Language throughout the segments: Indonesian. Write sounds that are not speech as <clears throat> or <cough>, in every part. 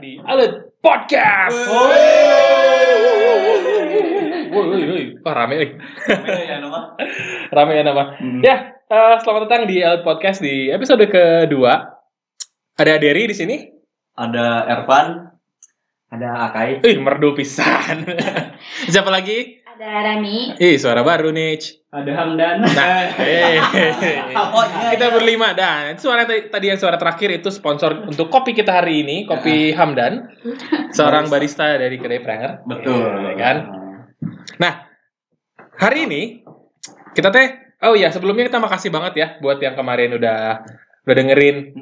di Alut Podcast. Woi. Woi, woi, woi. Wah, rame, woi. Beda ya nama. <laughs> Rame ya nama. Hmm. Ya, eh, selamat datang di Alut Podcast di episode kedua. Ada Derry di sini. Ada Ervan, ada Akai. Ih, merdu pisan. <laughs> Siapa lagi? Ada Rani. Ih, suara baru nih. Ada Hamdan. Nah, <laughs> eh. Oh, iya, kita iya. berlima dan suara tadi tadi yang suara terakhir itu sponsor untuk kopi kita hari ini, kopi Hamdan, <laughs> seorang barista dari kedai Pranger. Betul. Ya kan? Nah, hari ini kita teh oh ya, sebelumnya kita makasih banget ya buat yang kemarin udah udah dengerin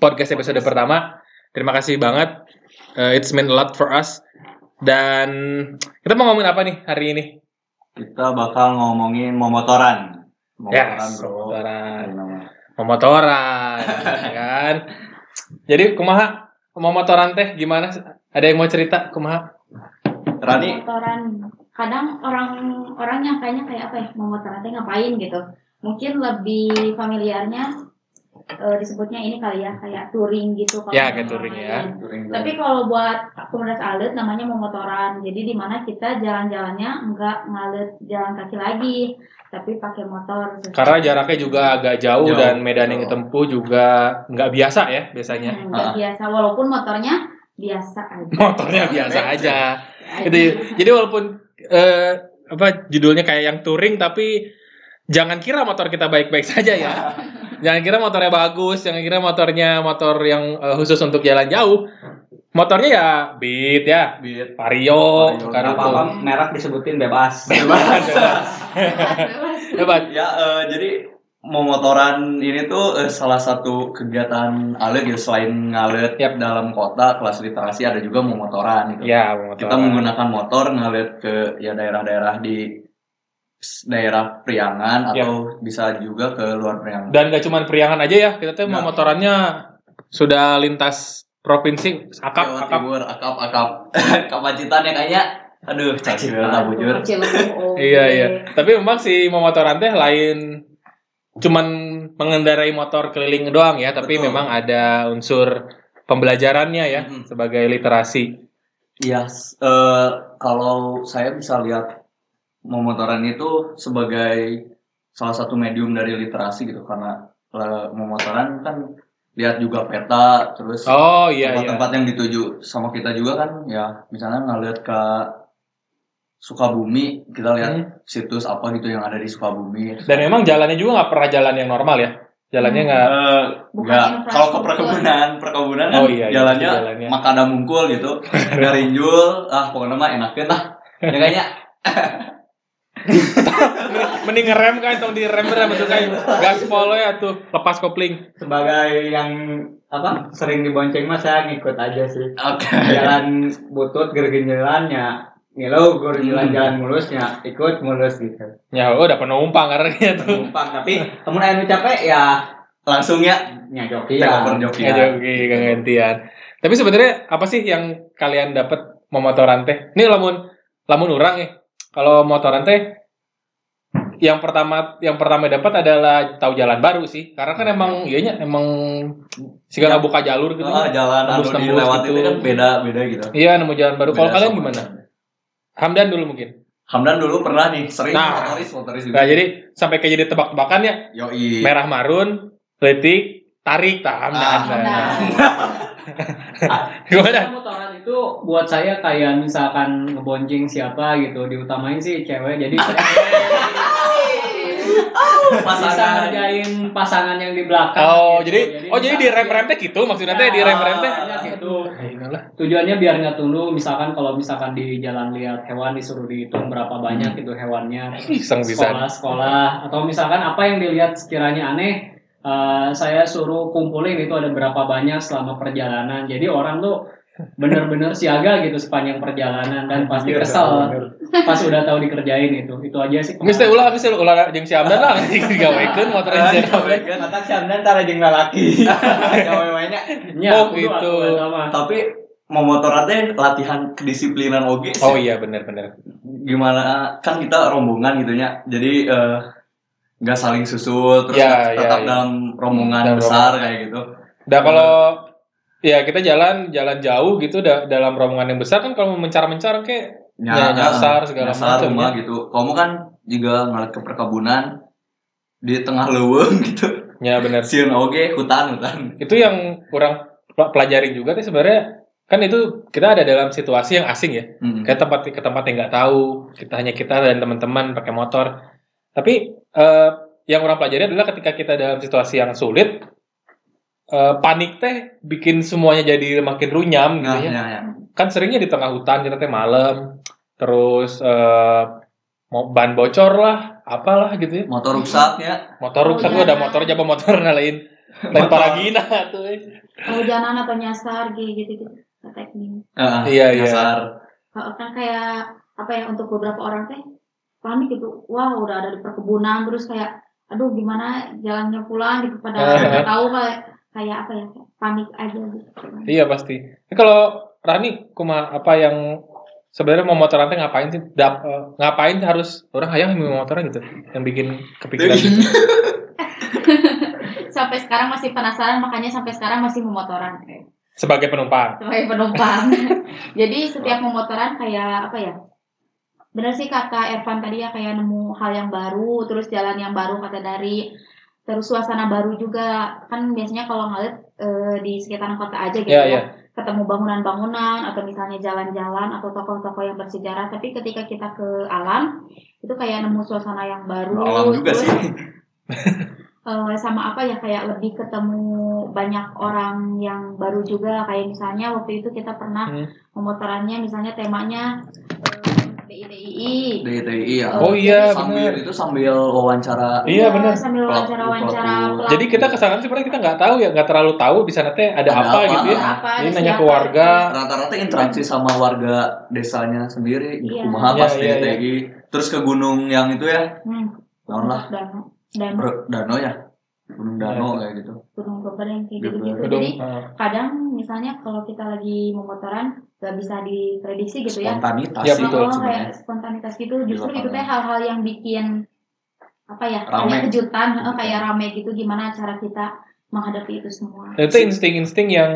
podcast episode pertama. Terima kasih banget. Uh, it's meant a lot for us. Dan kita mau ngomongin apa nih hari ini? Kita bakal ngomongin momotoran. Momotoran, Yes, bro. momotoran. Nama. Pemotoran, <laughs> ya kan? Jadi kumaha pemotoran teh gimana? Ada yang mau cerita kumaha? Rani, Motoran. Kadang orang orang nyangkanya kayak apa ya? Mau motoran teh ngapain gitu. Mungkin lebih familiarnya eh, disebutnya ini kali ya kayak touring gitu kalau Ya, kayak touring ya. touring Tapi kalau buat komunitas alit namanya memotoran. Jadi di mana kita jalan-jalannya enggak ngalit jalan kaki lagi, tapi pakai motor. Karena jaraknya juga agak jauh, Jauh, dan medan yang ditempuh juga nggak biasa ya biasanya. Hmm, enggak Ah. biasa walaupun motornya biasa aja. Motornya biasa aja. Aja. Itu jadi walaupun eh, apa judulnya kayak yang touring tapi jangan kira motor kita baik-baik saja ya. <laughs> jangan kira motornya bagus, jangan kira motornya motor yang eh, khusus untuk jalan jauh. Motornya ya Beat ya, Beat. Vario, karena tuh. Apa merek disebutin bebas. <laughs> Bebas, bebas. Bebas. <laughs> Hebat. Ya, eh, jadi momotoran ini tuh eh, salah satu kegiatan alit ya selain ngalit Yap. dalam kota kelas literasi ada juga momotoran gitu. Ya. Kita menggunakan motor ngalit ke ya daerah-daerah di daerah Priangan Ya. atau bisa juga ke luar Priangan. Dan gak cuma Priangan aja ya, kita tuh mau motorannya sudah lintas provinsi, akap, Jawa akap. Timur, akap, akap. <laughs> Kapacitan ya kayaknya. Aduh, cacil lah bujur. Iya, iya. Tapi memang si memotoran teh lain cuman mengendarai motor keliling doang ya, tapi Betul. memang ada unsur pembelajarannya ya Mhm. sebagai literasi. Iya, s- eh, kalau saya bisa lihat memotoran itu sebagai salah satu medium dari literasi gitu karena eh, memotoran kan lihat juga peta terus Oh iya iya. tempat-tempat yang dituju sama kita juga kan ya misalnya ngeliat ke Sukabumi kita lihat Hmm. situs apa gitu yang ada di Sukabumi Dan memang jalannya juga nggak pernah jalan yang normal ya. Jalannya nggak Eh, Bukan enggak kalau ke perkebunan perkebunan kan Oh iya, iya, jalannya, jalannya. makada mungkul gitu <laughs> garinjul ah pokoknya mah enakeun lah ya kayaknya <laughs> mending ngerem kan atau direm rem itu kayak gaspol ya tuh lepas kopling. Sebagai yang apa sering dibonceng mah saya ngikut aja sih. oke Jalan butut gergin jalannya ngilau gur jalan Hmm. jalan mulusnya ikut mulus gitu. Ya oh, udah penumpang karena tuh. Numpang tapi temen anu capek ya langsung ya nyajoki ya. over joki Ya gantian. Tapi sebenarnya apa sih yang kalian dapat memotoran teh? Ini lamun lamun orang ya. Kalau motoran teh yang pertama yang pertama dapat adalah tahu jalan baru sih. Karena kan emang iya emang sih Ya. buka jalur gitu. Oh, jalan anu Tembus-tembus dilewati gitu. itu kan beda beda gitu Iya, nemu jalan baru. Kalau kalian gimana? Hamdan dulu mungkin. Hamdan dulu pernah nih sering Nah. motoris motoris juga Nah, jadi sampai kayak jadi tebak-tebakan ya, yoi merah marun, letik, tarik, tak Hamdan. Ah, Nah. <laughs> <laughs> Gimana? motoran itu buat saya kayak misalkan ngebonceng siapa gitu diutamain sih cewek jadi <laughs> bisa pasangan ngerjain pasangan yang di belakang Oh, gitu. jadi oh jadi di rem rem teh gitu maksudnya teh di rem rem teh. Ya, gitu Inilah. tujuannya biar nggak tunduk misalkan kalau misalkan di jalan lihat hewan disuruh dihitung berapa banyak itu hewannya Iseng bisa. sekolah sekolah atau misalkan apa yang dilihat sekiranya aneh eh, saya suruh kumpulin itu ada berapa banyak selama perjalanan jadi orang tuh bener-bener siaga gitu sepanjang perjalanan dan pasti Iya, kesel bener. pas udah tahu dikerjain itu itu aja sih Geus teh ulah teh ulah jeung si Hamdan lah <laughs> digawekeun motor Ah, enjin. digawekeun. Mata si Hamdan tara jeung lalaki. <laughs> Gawe-gawe-nya. ya, Oh, kudu gitu. atuh eta mah. tapi memotoran teh latihan kedisiplinan oge sih. Oh iya bener bener. gimana kan kita rombongan gitunya jadi eh, nggak saling susul terus Ya, tetap ya, ya. dalam rombongan Dalam besar kayak gitu. Nah kalau ya kita jalan jalan jauh gitu da- dalam rombongan yang besar kan kalau mau mencar-mencar kayak Ya, nyasar segala nyasar macam, rumah ya. gitu. Kamu kan juga ngeliat ke perkebunan di tengah leuweung <laughs> gitu. Ya benar sieun oge hutan hutan. Itu yang kurang pel- pelajarin juga sih sebenarnya. Kan itu kita ada dalam situasi yang asing ya. Mm. ke tempat ke tempat yang nggak tahu kita hanya kita dan teman-teman pakai motor. Tapi eh, yang orang pelajari adalah ketika kita dalam situasi yang sulit eh, panik teh bikin semuanya jadi makin runyam gitu nah, ya ya, ya. kan seringnya di tengah hutan kita teh malam terus eh, mau ban bocor lah apalah gitu ya motor rusak ya motor rusak Oh, tuh ada iya. motor aja motor lain lain <laughs> paragina tuh eh. Kehujanan atau nyasar gitu gitu. Teknik. Heeh, Iya, iya. nyasar. Kalau kan kayak apa ya untuk beberapa orang teh panik gitu. Wah udah ada di perkebunan terus kayak aduh gimana jalannya pulang gitu pada Eh. nggak tahu kayak kayak apa ya panik aja gitu. Iya pasti. Ini kalau Rani, kuma apa yang sebenarnya mau motoran teh ngapain sih? Dap, eh, ngapain harus orang hayang mau motoran gitu? Yang bikin kepikiran gitu. <laughs> sampai sekarang masih penasaran makanya sampai sekarang masih memotoran Sebagai penumpang. sebagai penumpang. <laughs> Jadi setiap memotoran kayak apa ya? Bener sih kata Ervan tadi ya kayak nemu hal yang baru, terus jalan yang baru kata dari. Terus suasana baru juga. Kan biasanya kalau ngeliat eh, di sekitaran kota aja gitu Iya, ya iya. ketemu bangunan-bangunan atau misalnya jalan-jalan atau toko-toko yang bersejarah. Tapi ketika kita ke alam itu kayak nemu suasana yang baru. Alam juga terus, sih. <laughs> eh, sama apa ya kayak lebih ketemu banyak orang yang baru juga. Kayak misalnya waktu itu kita pernah Hmm. memotorannya misalnya temanya DIDII DTI ya Oh iya, sambil bener. itu sambil wawancara Iya, bener. sambil wawancara-wawancara Pelaku- pelaku. Jadi kita ke sana sebenarnya kita nggak tahu ya, nggak terlalu tahu di sana teh ada, Ada apa, apa, gitu ya. Ada apa, Jadi ada nanya ke warga. rata-rata interaksi sama warga desanya sendiri Iya. kumaha pas Iya, iya, DTI terus ke gunung yang itu ya hmm. naon lah Dano dan Ber- Dano ya gunung Dano kayak gitu gunung Geber yang kayak gitu-gitu Gedung, jadi eh, kadang misalnya kalau kita lagi memotoran gak bisa diprediksi gitu ya spontanitas Iya, betul. Oh, sebenarnya kayak spontanitas gitu justru itu teh hal-hal yang bikin apa ya Rame. kayak kejutan kayak rame gitu gimana cara kita menghadapi itu semua itu insting-insting yang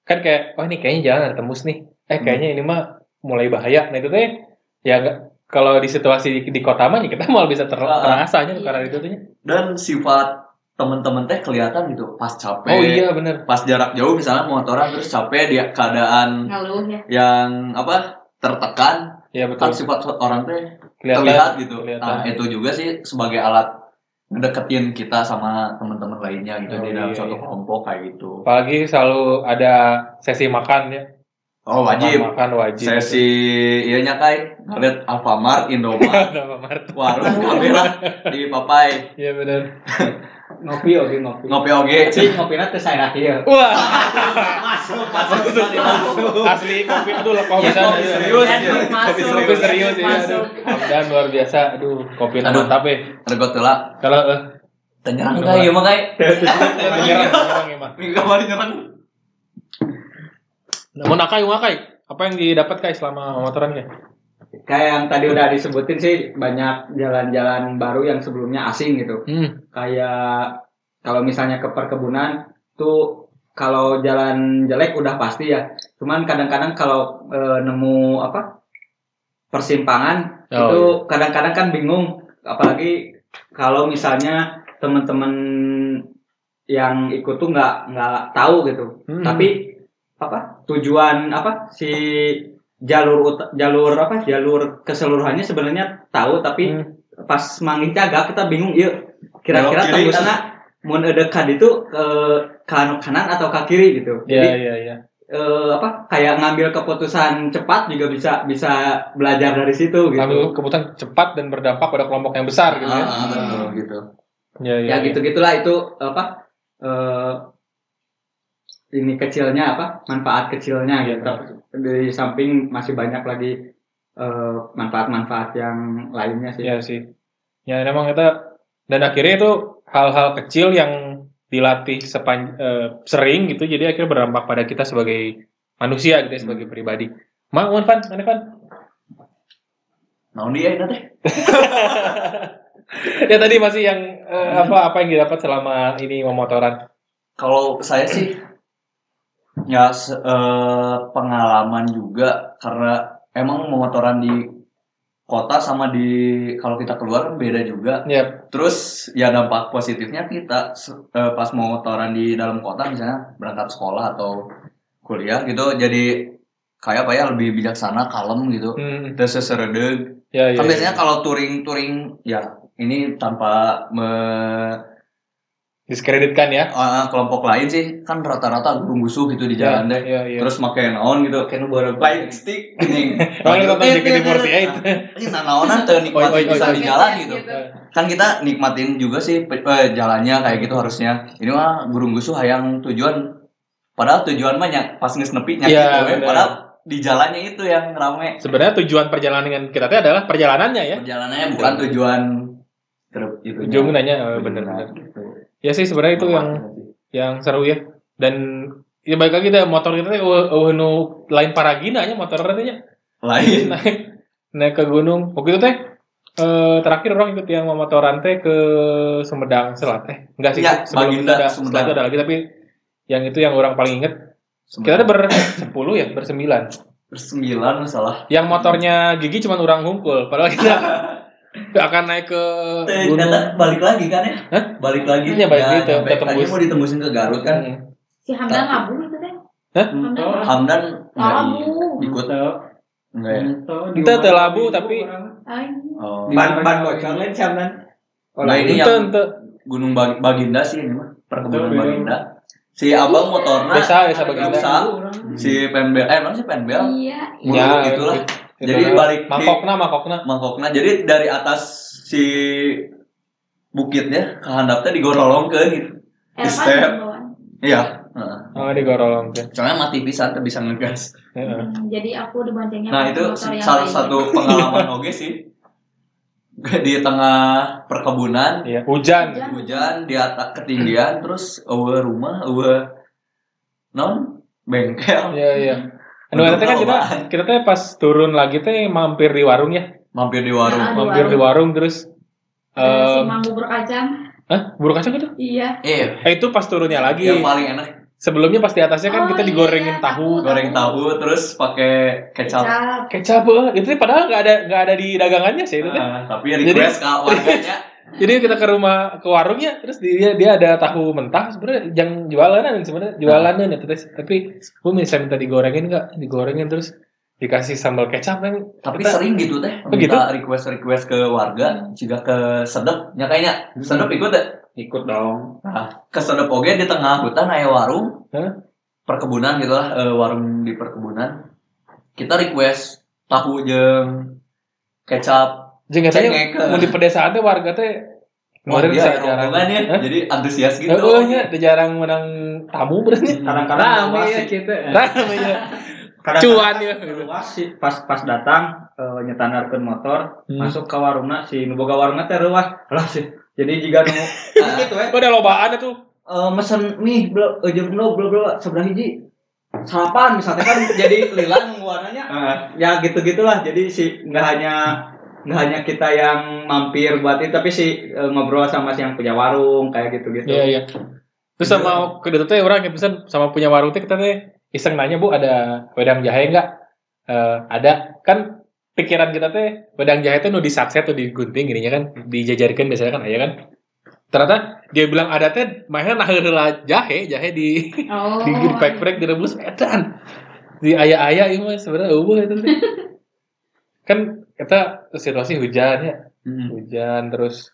kan kayak, oh ini kayaknya jalan ada tembus nih. Eh kayaknya ini mah mulai bahaya. Nah itu teh ya kalau di situasi di, di kota mah ya kita <laughs> malah bisa ter, Ah. terasanya Iya. karena itu tuh. dan sifat temen-temen teh kelihatan gitu pas capek Oh iya bener. pas jarak jauh misalnya motoran terus capek dia keadaan ngeluh ya yang apa tertekan kan betul. sifat orang teh Kelihatan. terlihat gitu kelihatan. nah itu juga sih sebagai alat ngedeketin kita sama teman-teman lainnya gitu Oh, di dalam iya, suatu iya. kelompok kayak gitu Apalagi selalu ada sesi makan ya. oh wajib Makan wajib. sesi iya nya kai ngeliat Alfamart Indomart <laughs> Nama Mart. warung kamera di Papai Iya bener. <laughs> Ngopi oke ngopi. ngopi oge Cing ngopi nanti saya akhir. Wah masuk masuk asli kopi aduh lah kopi Ya, serius, ya. Kopi Masuk. kopi serius ya. Masuk. Dan luar biasa. Aduh kopi Aduh. mantap ya. regot lah Kalau eh, Tenyerang kai ieu mah kai nyerang nyerang emang. minggu kemarin nyerang Mau nakai mau nakai. Apa yang didapat kai selama motoran kai? Kayak yang tadi udah disebutin sih banyak jalan-jalan baru yang sebelumnya asing gitu. Hmm. Kayak kalau misalnya ke perkebunan tuh kalau jalan jelek udah pasti ya. Cuman kadang-kadang kalau eh, nemu apa persimpangan Oh, itu kadang-kadang kan bingung apalagi kalau misalnya teman-teman yang ikut tuh nggak nggak tahu gitu Hmm. tapi apa tujuan apa si jalur ut- jalur apa jalur keseluruhannya sebenarnya tahu tapi Hmm. pas manggil cagak kita bingung iya kira-kira tembusnya mau dekat itu ke kanan kanan atau ke kiri gitu Iya jadi iya iya. eh, apa kayak ngambil keputusan cepat juga bisa bisa belajar dari situ gitu Ambil keputusan cepat dan berdampak pada kelompok yang besar gitu ya. Ah, betul gitu Iya iya. ya gitu gitulah itu apa eh, ini kecilnya apa manfaat kecilnya gitu di samping masih banyak lagi eh, manfaat-manfaat yang lainnya sih Iya sih. Ya memang kita dan akhirnya itu hal-hal kecil yang dilatih sepan, eh, sering gitu jadi akhirnya berdampak pada kita sebagai manusia gitu ya, sebagai pribadi. Mau Van, mana Van? naon dia teh <laughs> ya tadi masih yang eh, apa apa yang didapat selama ini memotoran. kalau saya sih ya se- eh, pengalaman juga karena emang memotoran di kota sama di kalau kita keluar kan beda juga. Yap. Terus ya dampak positifnya kita se- eh, pas motoran di dalam kota misalnya berangkat sekolah atau kuliah gitu jadi kayak apa ya lebih bijaksana, kalem gitu. Hmm. Terus seseredeg. Ya, ya. Kan ya. biasanya kalau touring-touring ya ini tanpa me- diskreditkan ya. eh, kelompok lain sih kan rata-rata gurung gusuh gitu di jalan Ya, deh. ya, ya. Terus pakai naon gitu, kayak nu baru light stick ini. <laughs> Ini nonton JKT48. Ini naonan tuh <laughs> nikmatin Oi, oi, bisa di jalan gitu. Gitu. Kan kita nikmatin juga sih eh, jalannya kayak gitu harusnya. Ini mah gurung gusuh hayang tujuan padahal tujuan mah nyak- pas geus nepi nyak Iya, gitu we. bener. padahal di jalannya itu yang rame. Sebenarnya tujuan perjalanan dengan kita itu adalah perjalanannya ya. Perjalanannya bukan tujuan terus itu. Ujung nanya oh, bener-bener. Ya sih sebenarnya itu yang yang seru ya. Dan ya balik lagi deh motor kita teh eueuh eueuh nu lain paragina nya motor teh nya. lain. <laughs> naik naik ke gunung. Waktu itu teh eh, terakhir orang ikut yang motoran teh ke Sumedang Selat eh enggak sih Ya, sebelum itu Baginda, ada Sumedang. itu ada lagi tapi yang itu yang orang paling inget kita tuh ber 10 ya bersembilan bersembilan salah. yang motornya gigi cuma orang hunkul padahal kita <laughs> nggak akan naik ke gunung Ternyata balik lagi kan ya? Hah? Balik lagi. Iya, balik Ya, lagi, tetembus. tadinya mau ditembusin ke Garut kan. Hmm. Si Hamdan labu itu teh. Hah? Hamdan Oh, Hamdan nggak labu. ikut enggak ya? Itu teh labu, tapi- Oh. Ban ban bocor lain siapa dan? Oh, Nah, ini yang. Gunung Bag- Baginda sih ini mah perkebunan Baginda. Si abang motornya Desa, desa Baginda. Desa. si penbel eh emang si penbel iya. Mulu gitu lah. itu Jadi lah. balik di- mangkokna mangkokna mangkoknya jadi dari atas si bukitnya ke handapnya digorolongkeun gitu Evan Step. iya heeh. oh digorolong teh soalnya mati pisan tuh bisa ngegas Heeh. Hmm, Jadi aku diboncengnya nah itu salah lain. satu pengalaman oge sih <laughs> di tengah perkebunan iya hujan Hujan. hujan di atas ketinggian terus eueuh rumah eueuh non bengkel iya iya Anu kan kita kita teh pas turun lagi teh mampir di warung ya mampir di warung Nah, Di mampir di warung terus Ada si eh manggu berkacang. Hah? Buru kacang itu? Iya. eh Eh, itu pas turunnya lagi. yang paling enak Sebelumnya pas di atasnya kan Oh, kita iya, digorengin tahu. goreng tahu terus pakai kecap Kecap. Kecap, eh. itu padahal nggak ada nggak ada di dagangannya sih itu teh. Ah, tapi request ke warganya <laughs> Jadi kita ke rumah ke warungnya, terus dia dia ada tahu mentah sebenarnya yang jualanan sebenarnya jualanan itu teh. Tapi gue bisa minta digorengin nggak? Digorengin terus dikasih sambal kecap kan. tapi Kita- sering gitu teh Oh, gitu? minta request request ke warga jika ke sedep nya kayaknya sedep ikut deh Ikut dong. nah, ke sedep oge di tengah hutan aya warung Hah? perkebunan gitu lah eh, warung di perkebunan kita request tahu jeung kecap Jeung mau di pedesaan teh warga teh Wah, kemarin dia bisa jarang. ya, Hah? jadi antusias gitu. Heeh nya, jarang menang tamu berarti. Kadang-kadang Rame ya sih. gitu. Rame ya. <laughs> Kadang-kadang Cuan ya. luas sih pas pas datang uh, nyetandarkeun motor Hmm. masuk ke warungna si nu boga warungna teh ruas lah sih jadi jika nu <laughs> gitu we Oh, ada lobaan tuh. Eh, mesen mie bro uh, no bro bro sebelah hiji sarapan misalnya kan jadi <laughs> lila nu warnanya Ah, ya gitu gitulah jadi si nggak hanya nggak hanya kita yang mampir buat itu tapi si eh, ngobrol sama si yang punya warung kayak gitu gitu Iya, iya. Terus sama kedua teh orang yang pesan sama punya warung teh kita teh iseng nanya bu ada wedang jahe nggak? Eh, ada kan pikiran kita teh wedang jahe teh nu disakset tuh digunting gininya kan dijajarkan biasanya kan ayah kan ternyata dia bilang ada teh mainnya nah heula jahe jahe di Oh. <laughs> di pack pack direbus edan di ayah ayah ini mah sebenarnya eueuh itu teh <laughs> kan kita situasi hujan ya. Mm. hujan terus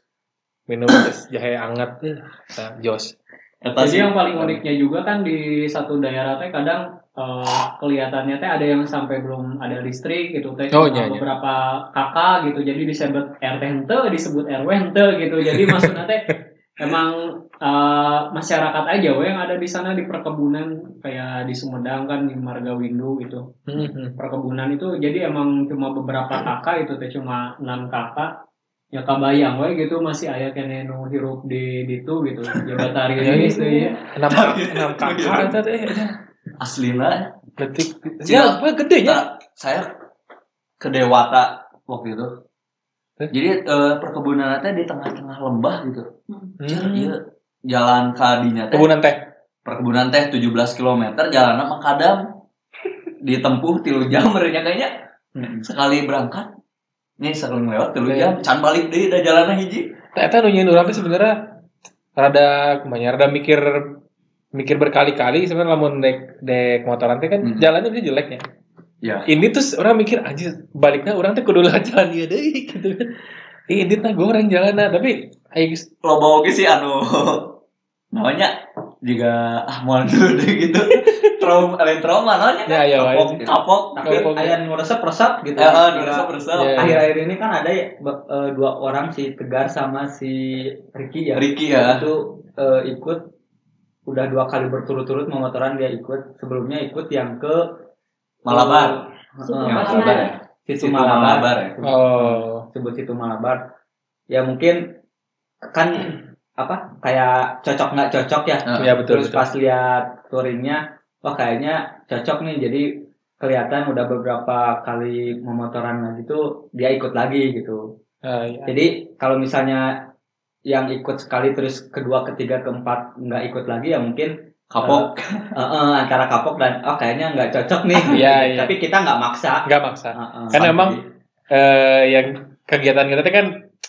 minum <coughs> es jahe anget nah, jos. Jadi yang paling uniknya juga kan di satu daerah teh kadang eh, kelihatannya teh ada yang sampai belum ada listrik gitu teh. Oh, iya, iya. beberapa kakak gitu. Jadi disebut RT hente disebut RW hente gitu. Jadi <laughs> maksudnya teh emang eh, masyarakat aja we yang ada di sana di perkebunan kayak di Sumedang kan di Marga Windu gitu perkebunan itu jadi emang cuma beberapa kakak itu teh cuma enam kakak ya kabayang we gitu masih aya kene nu hirup di ditu gitu jabatari Ya, ini itu. tuh ya enam enam kakak itu teh Aslina detik Cina. ya apa gedenya Nah, saya ke Dewata waktu itu. Jadi eh, perkebunan teh di tengah-tengah lembah gitu. Hmm. Cer, iya jalan kadinya teh. Kebunan teh. Perkebunan teh 17 km jalan makadam ditempuh tilu jam mereka kayaknya. Sekali berangkat nih sekali lewat tilu jam. Can balik deh dah jalannya hiji. Ternyata nunjukin orang tuh sebenarnya rada ke mana rada mikir mikir berkali-kali sebenarnya lamun dek dek motoran teh kan Hmm. jalannya bisa jeleknya. ya. Ini tuh orang mikir anjir baliknya orang teh kudu jalan ieu deui gitu kan. Ih, ini gue orang jalan nah, tapi ayo lo bawa ke sih anu namanya juga ah mau <laughs> dulu deh gitu trauma lain trauma namanya Ya, ya, kapok wae. kapok Tapi Kapok. ayah ngeresep resep gitu. eh eh, dirasa bersama Ya. Akhir-akhir ini kan ada ya, eh, dua orang si Tegar sama si Ricky ya. Ricky ya Itu eh, ikut udah dua kali berturut-turut memotoran dia ikut. Sebelumnya ikut yang ke Malabar Situ yang Malabar. Ya Situ Situ Malabar. Malabar ya oh Sebut situ Malabar. Ya mungkin kan apa kayak cocok nggak cocok ya. ya betul Terus betul. pas lihat touringnya, wah kayaknya cocok nih. Jadi kelihatan udah beberapa kali memotoran lagi tuh dia ikut lagi gitu. Ah, iya. Jadi kalau misalnya yang ikut sekali terus kedua, ketiga, keempat nggak ikut lagi ya mungkin kapok eh, eh, antara kapok dan oh kayaknya nggak cocok nih. <laughs> Iya, iya. Tapi kita nggak maksa. Nggak maksa. Eh, eh. Kan emang eh yang kegiatan kita kan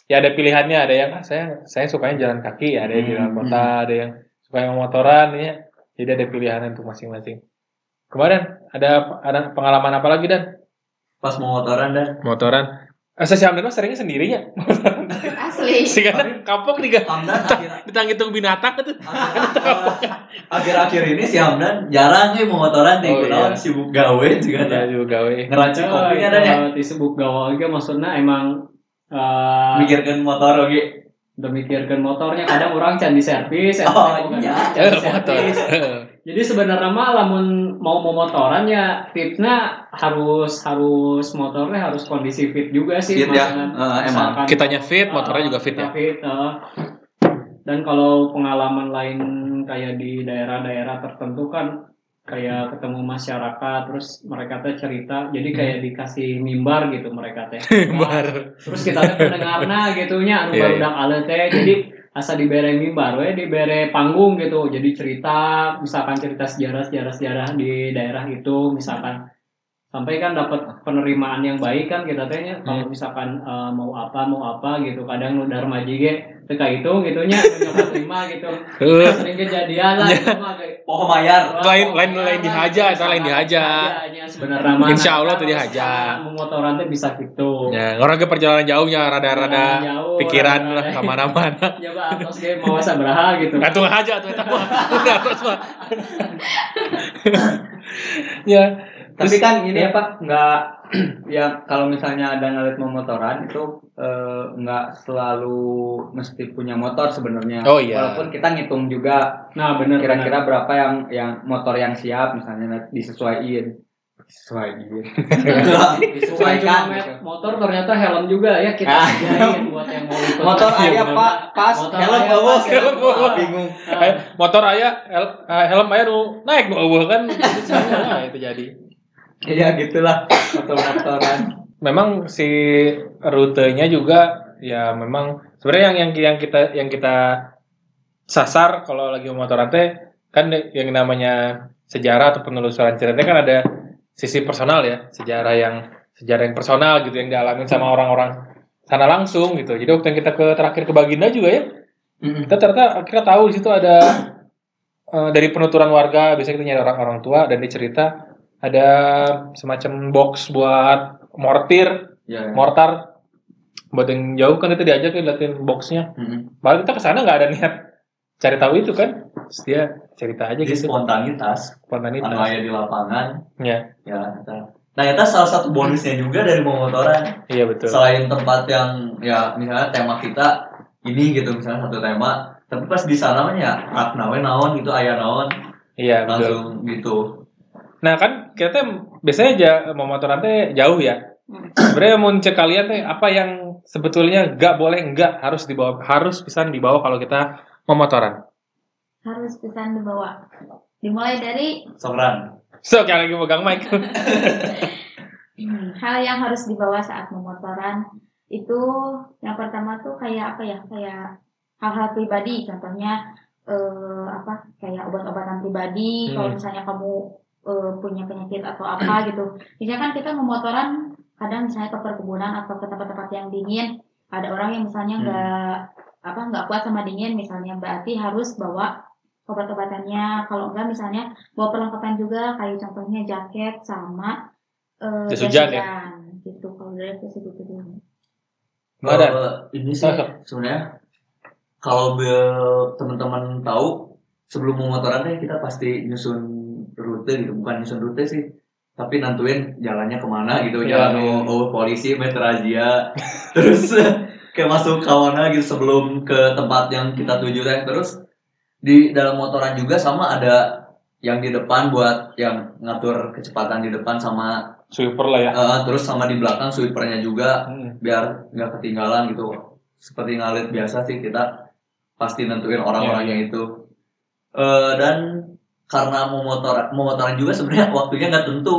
ya ada pilihannya. Ada yang ah, saya saya sukanya jalan kaki ada yang jalan Hmm, kota ada yang suka yang motoran ya. Jadi ada pilihan untuk masing-masing. Kemarin ada ada pengalaman apa lagi dan? Pas mau motoran dan. Motoran. Asa si Hamdan mah seringnya sendirinya <laughs> Asli. sih kan kapok nih kan Hamdan <laughs> ditanggitung binatang itu. Akhir-akhir ini si Hamdan jarang nih mau motoran nih Oh, iya. sibuk gawe juga ya juga gawe. Ngeranci kopinya dan ya? Eh, disebut gawa ge maksudnya emang eh mikirkan motor oke udah mikirkan motornya kadang orang can di servis Oh, iya. servis. <laughs> jadi sebenarnya mah lamun mau memotoran ya tipsnya harus harus motornya harus kondisi fit juga sih Fit ya, eh, emang. Kitanya fit, eh, motornya juga fit ya? fit, eh. dan kalau pengalaman lain kayak di daerah-daerah tertentu kan kayak ketemu masyarakat terus mereka teh cerita jadi Hmm. kayak dikasih mimbar gitu mereka teh <laughs> bar terus kita teh pendengarna gitunya <laughs> anu iya. barudak ale teh jadi asa dibere mimbar we dibere panggung gitu jadi cerita misalkan cerita sejarah sejarah sejarah di daerah itu misalkan sampai kan dapat penerimaan yang baik kan kita tehnya kalau Hmm. misalkan eh, mau apa mau apa gitu kadang nu darmaji ge teka itu gitunya <laughs> nyoba terima gitu sering kejadian lah itu mah kayak oh mayar Lain- lain- lain dihaja, atau lain dihaja. sebenarnya mah Insya Allah tuh dihaja. Memotoran teh bisa gitu. ya orang ke perjalanan jauhnya rada-rada pikiran rada- lah ke mana-mana Coba atas ge mau sabaraha gitu. Gantung aja tuh eta mah. Udah terus mah. <laughs> ya, Tapi kan ini apa nggak <clears throat> ya kalau misalnya ada ngeliat memotoran itu eh, nggak selalu mesti punya motor sebenarnya. Oh, iya. Walaupun kita ngitung juga Nah, bener kira-kira berapa yang yang motor yang siap misalnya disesuaiin. Disesuaikan. <laughs> cuma gitu. motor ternyata helm juga ya kita Ah. sediain buat yang mau ikut. Motor Iya, ayah pak pas Motor helm bawa helm bawa. bingung. Ah, Eh, motor aya hel- eh, helm aya nu naik nu eueuh kan itu <laughs> jadi. Iya gitulah motor-motoran. Memang si rutenya juga ya memang sebenarnya yang yang yang kita yang kita sasar kalau lagi motoran teh kan yang namanya sejarah atau penelusuran cerita kan ada sisi personal ya sejarah yang sejarah yang personal gitu yang dialami sama orang-orang sana langsung gitu. Jadi waktu yang kita ke terakhir ke Baginda juga ya kita ternyata akhirnya tahu di situ ada eh, dari penuturan warga biasanya kita nyari orang-orang tua dan dicerita ada semacam box buat mortir ya mortar. Buat yang jauh kan itu diajak ya liatin boxnya. Mm-mm. malah kita ke sana nggak ada niat cari tahu itu kan. Terus dia cerita aja jadi gitu. spontanitas. Spontanitas. Aya di lapangan. Ya ya eta. nah itu salah satu bonusnya juga dari memotoran iya betul. Selain tempat yang ya misalnya tema kita ini gitu misalnya satu tema. Tapi pas di sana mah ya naon gitu ayah naon. Iya betul. Langsung gitu nah kan kita biasanya aja memotoran teh jauh ya. Sebenarnya mau cek kalian teh apa yang sebetulnya nggak boleh nggak harus dibawa harus bisa dibawa kalau kita memotoran Harus pesan dibawa. Dimulai dari sokeran so kayak lagi megang mic. Hmm, hal yang harus dibawa saat memotoran itu yang pertama tuh kayak apa ya? Kayak hal-hal pribadi contohnya eh, apa? Kayak obat-obatan pribadi. Hmm. kalau misalnya kamu eh, punya penyakit atau apa <clears throat> gitu misalnya kan kita memotoran kadang misalnya ke perkebunan atau ke tempat-tempat yang dingin ada orang yang misalnya Hmm. nggak apa nggak kuat sama dingin misalnya berarti harus bawa obat-obatannya kalau enggak misalnya bawa perlengkapan juga kayak contohnya jaket sama eh, Jas hujan ya? gitu kalau dari segitu dulu ada. Ini sih sebenarnya kalau teman-teman tahu sebelum memotoran deh kita pasti nyusun rute gitu bukan nyusun rute sih tapi nentuin jalannya ke mana gitu Iya, jalan iya. oh, oh, polisi meter razia <laughs> terus <laughs> kayak masuk kawana gitu sebelum ke tempat yang kita tuju teh terus di dalam motoran juga sama ada yang di depan buat yang ngatur kecepatan di depan sama Sweeper lah ya. eh, terus sama di belakang sweepernya juga Hmm. biar nggak ketinggalan gitu seperti ngalit biasa sih kita pasti nentuin orang-orangnya itu Eh, dan karena mau motor mau motoran juga sebenarnya waktunya nggak tentu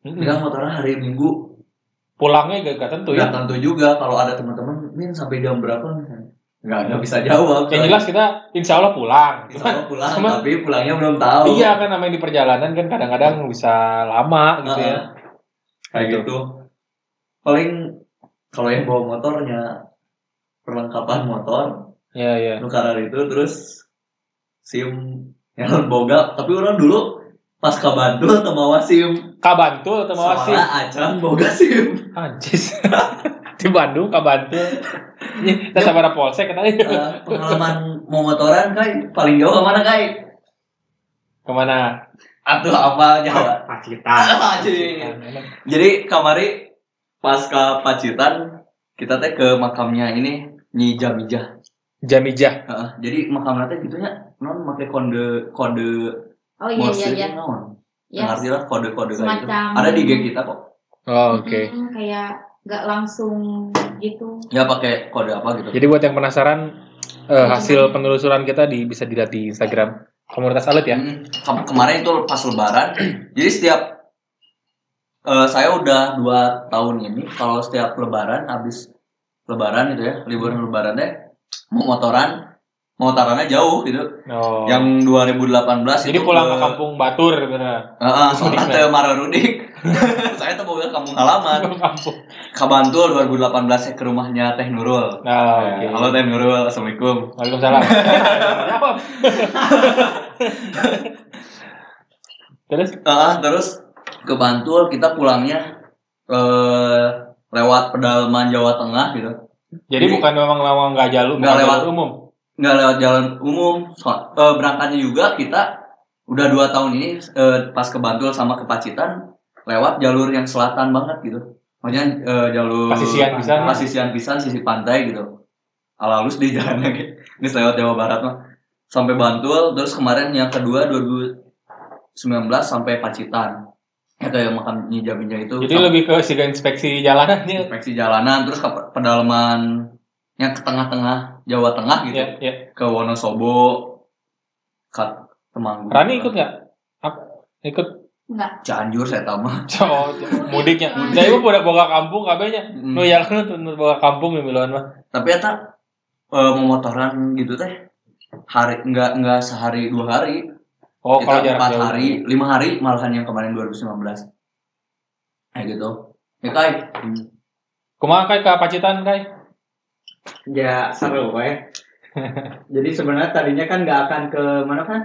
Hmm. kita motoran hari minggu Pulangnya gak, gak tentu ya. nggak tentu juga kalau ada teman-teman min sampai jam berapa misalnya nggak nggak bisa jawab Yang jelas kita insya Allah pulang. Insya Allah pulang Cuman- tapi pulangnya belum tahu Iya kan namanya di perjalanan kan kadang-kadang bisa lama gitu ya. Heeh. kayak Gitu. gitu paling kalau yang bawa motornya perlengkapan motor Iya iya. nukaran itu terus sim yang boga tapi orang dulu pas ke Bantul atau bawa sim Kabantul atau mau sih? soalnya acan boga sim Anjis. <laughs> di Bandung Kabantul. Ini kita sabar polsek katanya. Eh, pengalaman mau motoran kai paling jauh ke mana kai Ke mana? atau apa Jawa Pacitan. <laughs> Anjing. jadi kamari pas ke Pacitan kita teh ke makamnya ini Nyi Jamijah Jamijah. Heeh, jadi makamnya teh gitu ya non pakai kode kode oh iya iya Morse iya. naon ya ngerti lah kode-kode kayak gitu. Ada di IG kita kok. Oh, Oke. Mm, kayak nggak langsung gitu. Ya pakai kode apa gitu. Jadi buat yang penasaran eh, hasil penelusuran kita di bisa dilihat di Instagram komunitas alit ya. Mm, ke- kemarin itu pas lebaran. <clears throat> Jadi setiap eh, saya udah dua tahun ini kalau setiap lebaran habis lebaran gitu ya liburan lebaran deh mau motoran motorannya jauh gitu Oh. yang 2018 Jadi itu pulang ke kampung Batur bener. Heeh, Mudik, soalnya teh Mararudik. <laughs> saya tuh mau ke kampung halaman. kampung. Kabantul 2018 saya ke rumahnya Teh Nurul. Nah, Ya, oke. Halo Teh Nurul, Assalamualaikum. Waalaikumsalam. <laughs> Terus? Ah, terus ke Bantul kita pulangnya eh lewat pedalaman Jawa Tengah gitu. Jadi Jadi- bukan memang memang nggak jalur, Nggak lewat. jalur umum. Nggak lewat jalan umum. So- eh, berangkatnya juga kita udah dua tahun ini eh, pas ke Bantul sama ke Pacitan lewat jalur yang selatan banget gitu. Maksudnya eh, jalur Pasisian pisan. pasisian pisan sisi pantai gitu. Alalus di <laughs> jalannya gitu. Ini lewat Jawa Barat mah. Sampai Bantul, terus kemarin yang kedua 2019 sampai Pacitan. Ya kayak makam Nyi Jaminja itu. Jadi sampai lebih ke siga inspeksi jalanannya. inspeksi jalanan terus ke pedalaman yang ke tengah-tengah Jawa Tengah gitu. Ya, ya. Ke Wonosobo, ke Temanggung. Rani ikut nggak? Ikut nggak Cianjur saya tamah. <laughs> oh, mudiknya. Nah, ibu boga boga kampung kabehnya. Mm. Nu ya kan tuh boga kampung ya miluan mah. Tapi eta eh, memotoran gitu teh hari enggak enggak sehari dua hari Oh, kalau kita jarak empat jauh. hari lima hari malahan yang kemarin 2019 kayak gitu ya kai Kumaha kai ke Pacitan kai? Ya seru weh. <laughs> Jadi sebenarnya tadinya kan nggak akan ke mana kan?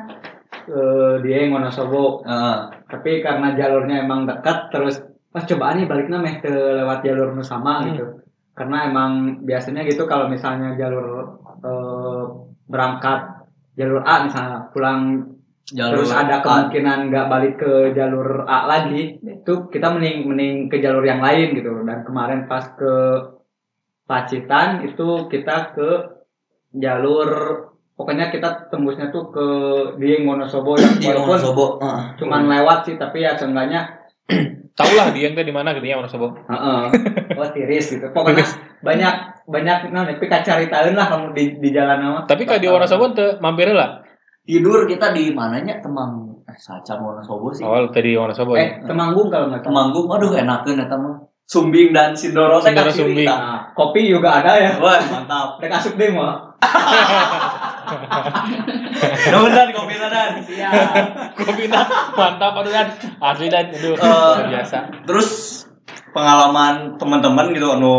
Ke dia Wonosobo. Heeh. Tapi karena jalurnya emang dekat terus pas cobaan nih baliknya meh ke lewat jalur nu sama Hmm. gitu. Karena emang biasanya gitu kalau misalnya jalur eh, berangkat jalur A misalnya pulang jalur terus ada kemungkinan nggak balik ke jalur A lagi itu kita mending mending ke jalur yang lain gitu. Dan kemarin pas ke Pacitan itu kita ke jalur pokoknya kita tembusnya tuh ke di Wonosobo. Ya di walaupun Wonosobo heeh. cuman lewat sih tapi ya seenggaknya <clears throat> Tahu lah Dieng teh di mana gitu ya Wonosobo. heeh. <laughs> Oh tiris gitu. Pokoknya banyak banyak nah tapi kacaritain lah kamu di di jalan nama Tapi kalau di Wonosobo teu mampir lah. Tidur kita di mananya Temang eh Saca Wonosobo sih Oh, tadi Wonosobo ya. eh Temanggung kalau nggak Temanggung aduh enakeun eta mah Sumbing dan Sindoro teh Sindoro ka kiri Sumbing. nah, kopi juga ada ya Wah, mantap. Rek asup deh mah <laughs> Nuhun dan kopi dan. Siap. Kopi dah mantap aduh dan asli dan aduh Eh, luar biasa. Terus pengalaman teman-teman gitu anu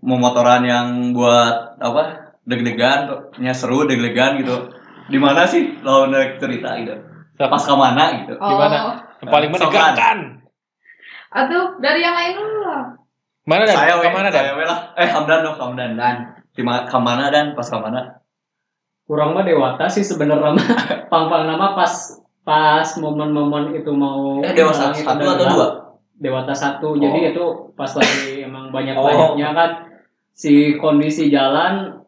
mau motoran yang buat apa deg-degan, nya seru deg-degan gitu. Di mana sih lo naik cerita gitu? Pas ke mana gitu? Oh. Gimana? Yang paling menegangkan. Aduh, dari yang lain dulu lah. Mana dan? Saya we, Ke mana dan? saya lah. Eh Hamdan dong, Hamdan dan. Di ke mana dan pas ke mana? Kurang mah dewata sih sebenarnya mah. <laughs> Pang-pang nama pas pas momen-momen itu mau Eh dewasa satu udah atau dua? Dewata satu. Oh. Jadi itu pas lagi emang banyak Oh. banyaknya kan si kondisi jalan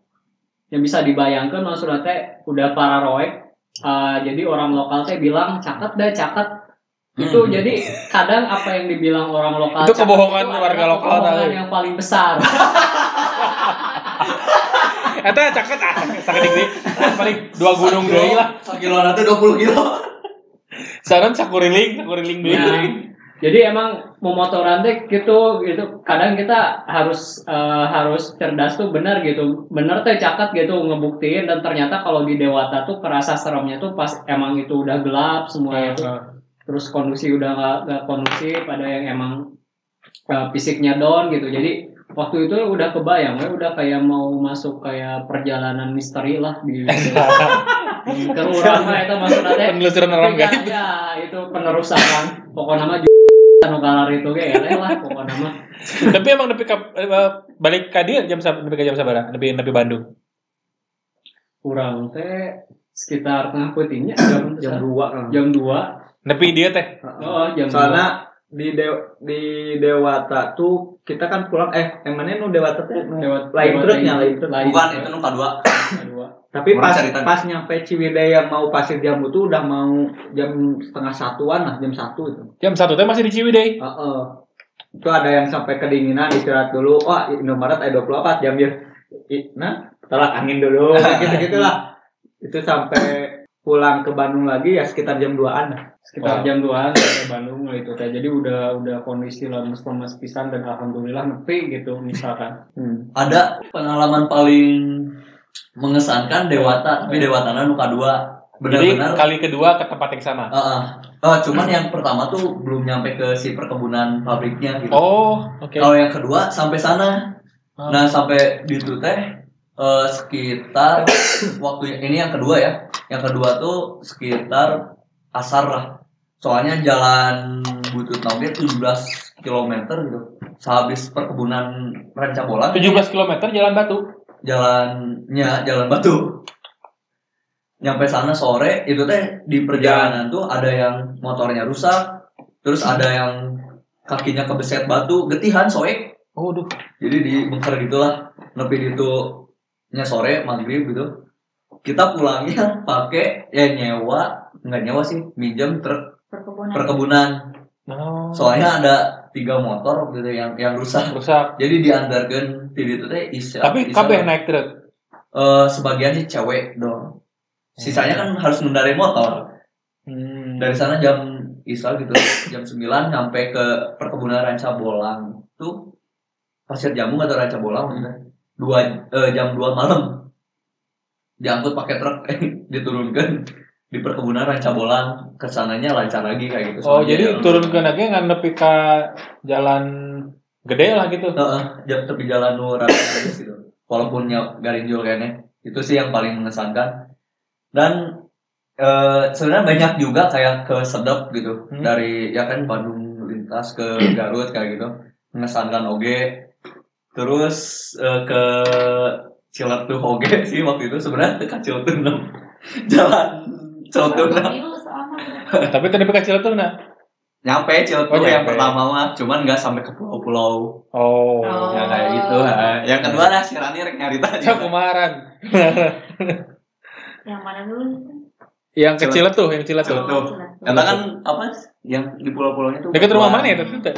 yang bisa dibayangkan maksudnya teh udah pararoek. Uh, jadi orang lokal teh bilang caket dah caket itu Hmm. jadi kadang apa yang dibilang orang lokal Itu kebohongan itu warga lokal kebohongan tadi. yang paling besar <laughs> Eta caket ah sakit deui. Paling dua gunung deui lah. Sekiloan itu 20 kilo. Saran sakuriling, sakuriling deui. Jadi emang memotoran teh gitu gitu. Kadang kita harus eh, harus cerdas tuh benar gitu. Bener teh cakat gitu ngebuktiin dan ternyata kalau di Dewata tuh kerasa seremnya tuh pas emang itu udah gelap semuanya tuh terus kondisi udah nggak nggak kondusif ada yang emang eh, fisiknya down gitu. Jadi waktu itu udah kebayang ya udah kayak mau masuk kayak perjalanan misteri lah di <laughs> ke urang mah eta maksudna teh Penelusuran orang gaib. ya itu penerusan pokoknya nama anu kalar itu eleh lah pokoknya mah <laughs> Tapi emang nepi ka eh, balik ka dieu jam nepi ka jam sabaraha? Nepi nepi Bandung. kurang teh sekitar tengah peutingnya jam <coughs> jam 2 kan. jam 2 Nepi dia teh. oh jam Soalnya di Dew- di Dewata tuh kita kan pulang eh yang mana nu Dewata teh nu Dewata- lain truknya lain truk. Bukan itu nu kedua. 2 Tapi Orang pas cerita. pas nyampe Ciwidey yang mau pasir jambu tuh udah mau jam setengah satuan lah jam satu itu. Jam satu teh masih di Ciwidey. Heeh. Itu ada yang sampai kedinginan istirahat dulu. Wah, Indomaret ada 24 jam ya. Nah, tolak angin dulu <laughs> gitu-gitulah. Itu sampai pulang ke Bandung lagi ya sekitar jam 2-an lah. sekitar Wow. jam 2an sampai Bandung lah itu teh jadi udah udah kondisi lemes-lemes pisan dan alhamdulillah nepi gitu misalkan Hmm. Ada pengalaman paling mengesankan Dewata, tapi Dewatana nu kedua. Jadi Benar-benar kali kedua ke tempat yang sama. Heeh. Eh, cuman yang pertama tuh belum nyampe ke si perkebunan pabriknya gitu. Oh, oke. Kalau yang kedua sampai sana. Oh. Nah, sampai di itu teh eh, sekitar <coughs> waktu ini yang kedua ya. Yang kedua tuh sekitar asar lah. Soalnya jalan Butut Noge 17 km gitu. Sehabis perkebunan Ranca Bolang 17 km jalan batu. Jalannya jalan batu nyampe sana sore itu teh di perjalanan tuh ada yang motornya rusak terus ada yang kakinya kebeset batu getihan soek Oh, duh. jadi di bengker gitulah nepi itu nya sore maghrib gitu kita pulangnya pakai ya nyewa nggak nyewa sih minjem truk Perkebunan. perkebunan No. soalnya ada tiga motor gitu yang yang rusak rusak. jadi diantarkan di itu teh isya Tapi kabeh naik truk. eh sebagian sih cewek dong. Sisanya kan harus mengendarai motor. Hmm. Dari sana jam Isya gitu, <coughs> jam 9 nyampe ke perkebunan Ranca Bolang. Tuh Pasir Jamu atau Ranca Bolang maksudnya. Dua eh, jam 2 malam. Diangkut pakai truk <laughs> diturunkan di perkebunan Ranca Bolang. Ke sananya lancar lagi kayak gitu. Oh, Soalnya jadi jalan- turun ke lagi nepi ka jalan gede lah gitu. Heeh, jam tepi jalan nu gitu. Walaupun nya garinjul kayaknya. Itu sih yang paling mengesankan. Dan eh sebenarnya banyak juga kayak ke sedep gitu. Hmm. Dari ya kan Bandung lintas ke <clears throat> Garut kayak gitu. Mengesankan oge. Terus eh, ke Ciletuh oge <laughs> sih waktu itu sebenarnya dekat Ciletuh. <laughs> Jalan Soalnya. <laughs> Tapi tadi ka Ciletuh na. Nyampe Ciletuh Oh, yang nyampe. pertama mah, cuman nggak sampai ke pulau-pulau. Oh. Oh. Ya kayak gitu. ha. Yang kedua lah si Rani rek nyarita Cak kumaran. <laughs> Yang mana dulu? Yang kecil tuh, yang kecil tuh. Kata kan apa yang di pulau-pulaunya tuh Dekat rumah mana ya itu teh?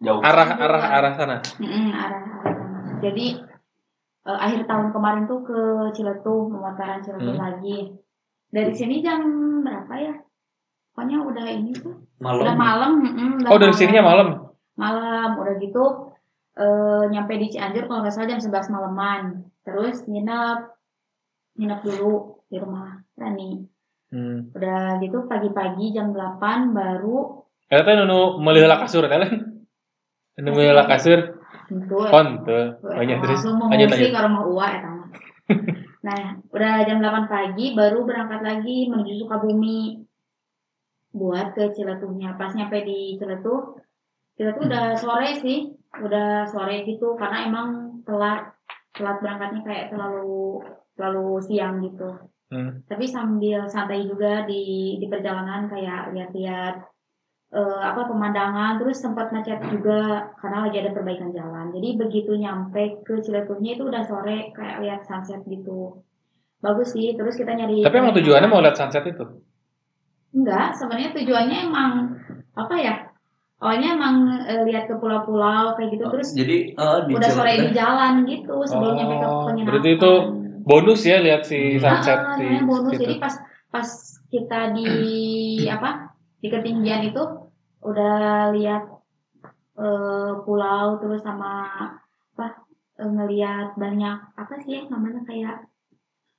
Jauh. Arah arah arah sana. Mm-mm, arah arah sana. Jadi eh, akhir tahun kemarin tuh ke Ciletuh, pemutaran Ciletuh Hmm. lagi. Dari sini jam berapa ya? Pokoknya udah ini tuh, Malam. udah malam. udah Oh, dari sininya malam. Malam, udah gitu eh nyampe di Cianjur kalau nggak salah jam 11 malaman. Terus nginep nginep dulu di rumah Rani Hmm. udah gitu pagi-pagi jam 8 baru Eta teh nu meuleuh kasur teh lain. Nu meuleuh kasur. tentu Kon teu. Banyak terus. Lanjut lanjut. ke rumah Uwa eta mah. <laughs> nah udah jam 8 pagi baru berangkat lagi menuju Sukabumi. Buat ke Ciletuhnya. Pas nyampe di Ciletuh kita tuh udah sore sih. Udah sore gitu karena emang telat. Telat berangkatnya kayak terlalu terlalu siang gitu. Hmm. tapi sambil santai juga di di perjalanan kayak lihat-lihat eh, apa pemandangan. Terus sempat macet juga karena lagi ada perbaikan jalan. Jadi begitu nyampe ke Ciletuhnya itu udah sore kayak lihat sunset gitu. Bagus sih terus kita nyari Tapi emang tujuannya mau lihat sunset itu. enggak sebenarnya tujuannya emang apa ya awalnya emang eh, lihat ke pulau-pulau kayak gitu. Terus Jadi di udah sore di jalan gitu sebelum Oh, nyampe ke penginapan berarti itu Bonus ya lihat si Hmm. sunset Ah, di sebenarnya bonus. situ. jadi pas pas kita di apa di ketinggian itu udah lihat eh, pulau terus sama apa eh, ngelihat banyak apa sih ya namanya kayak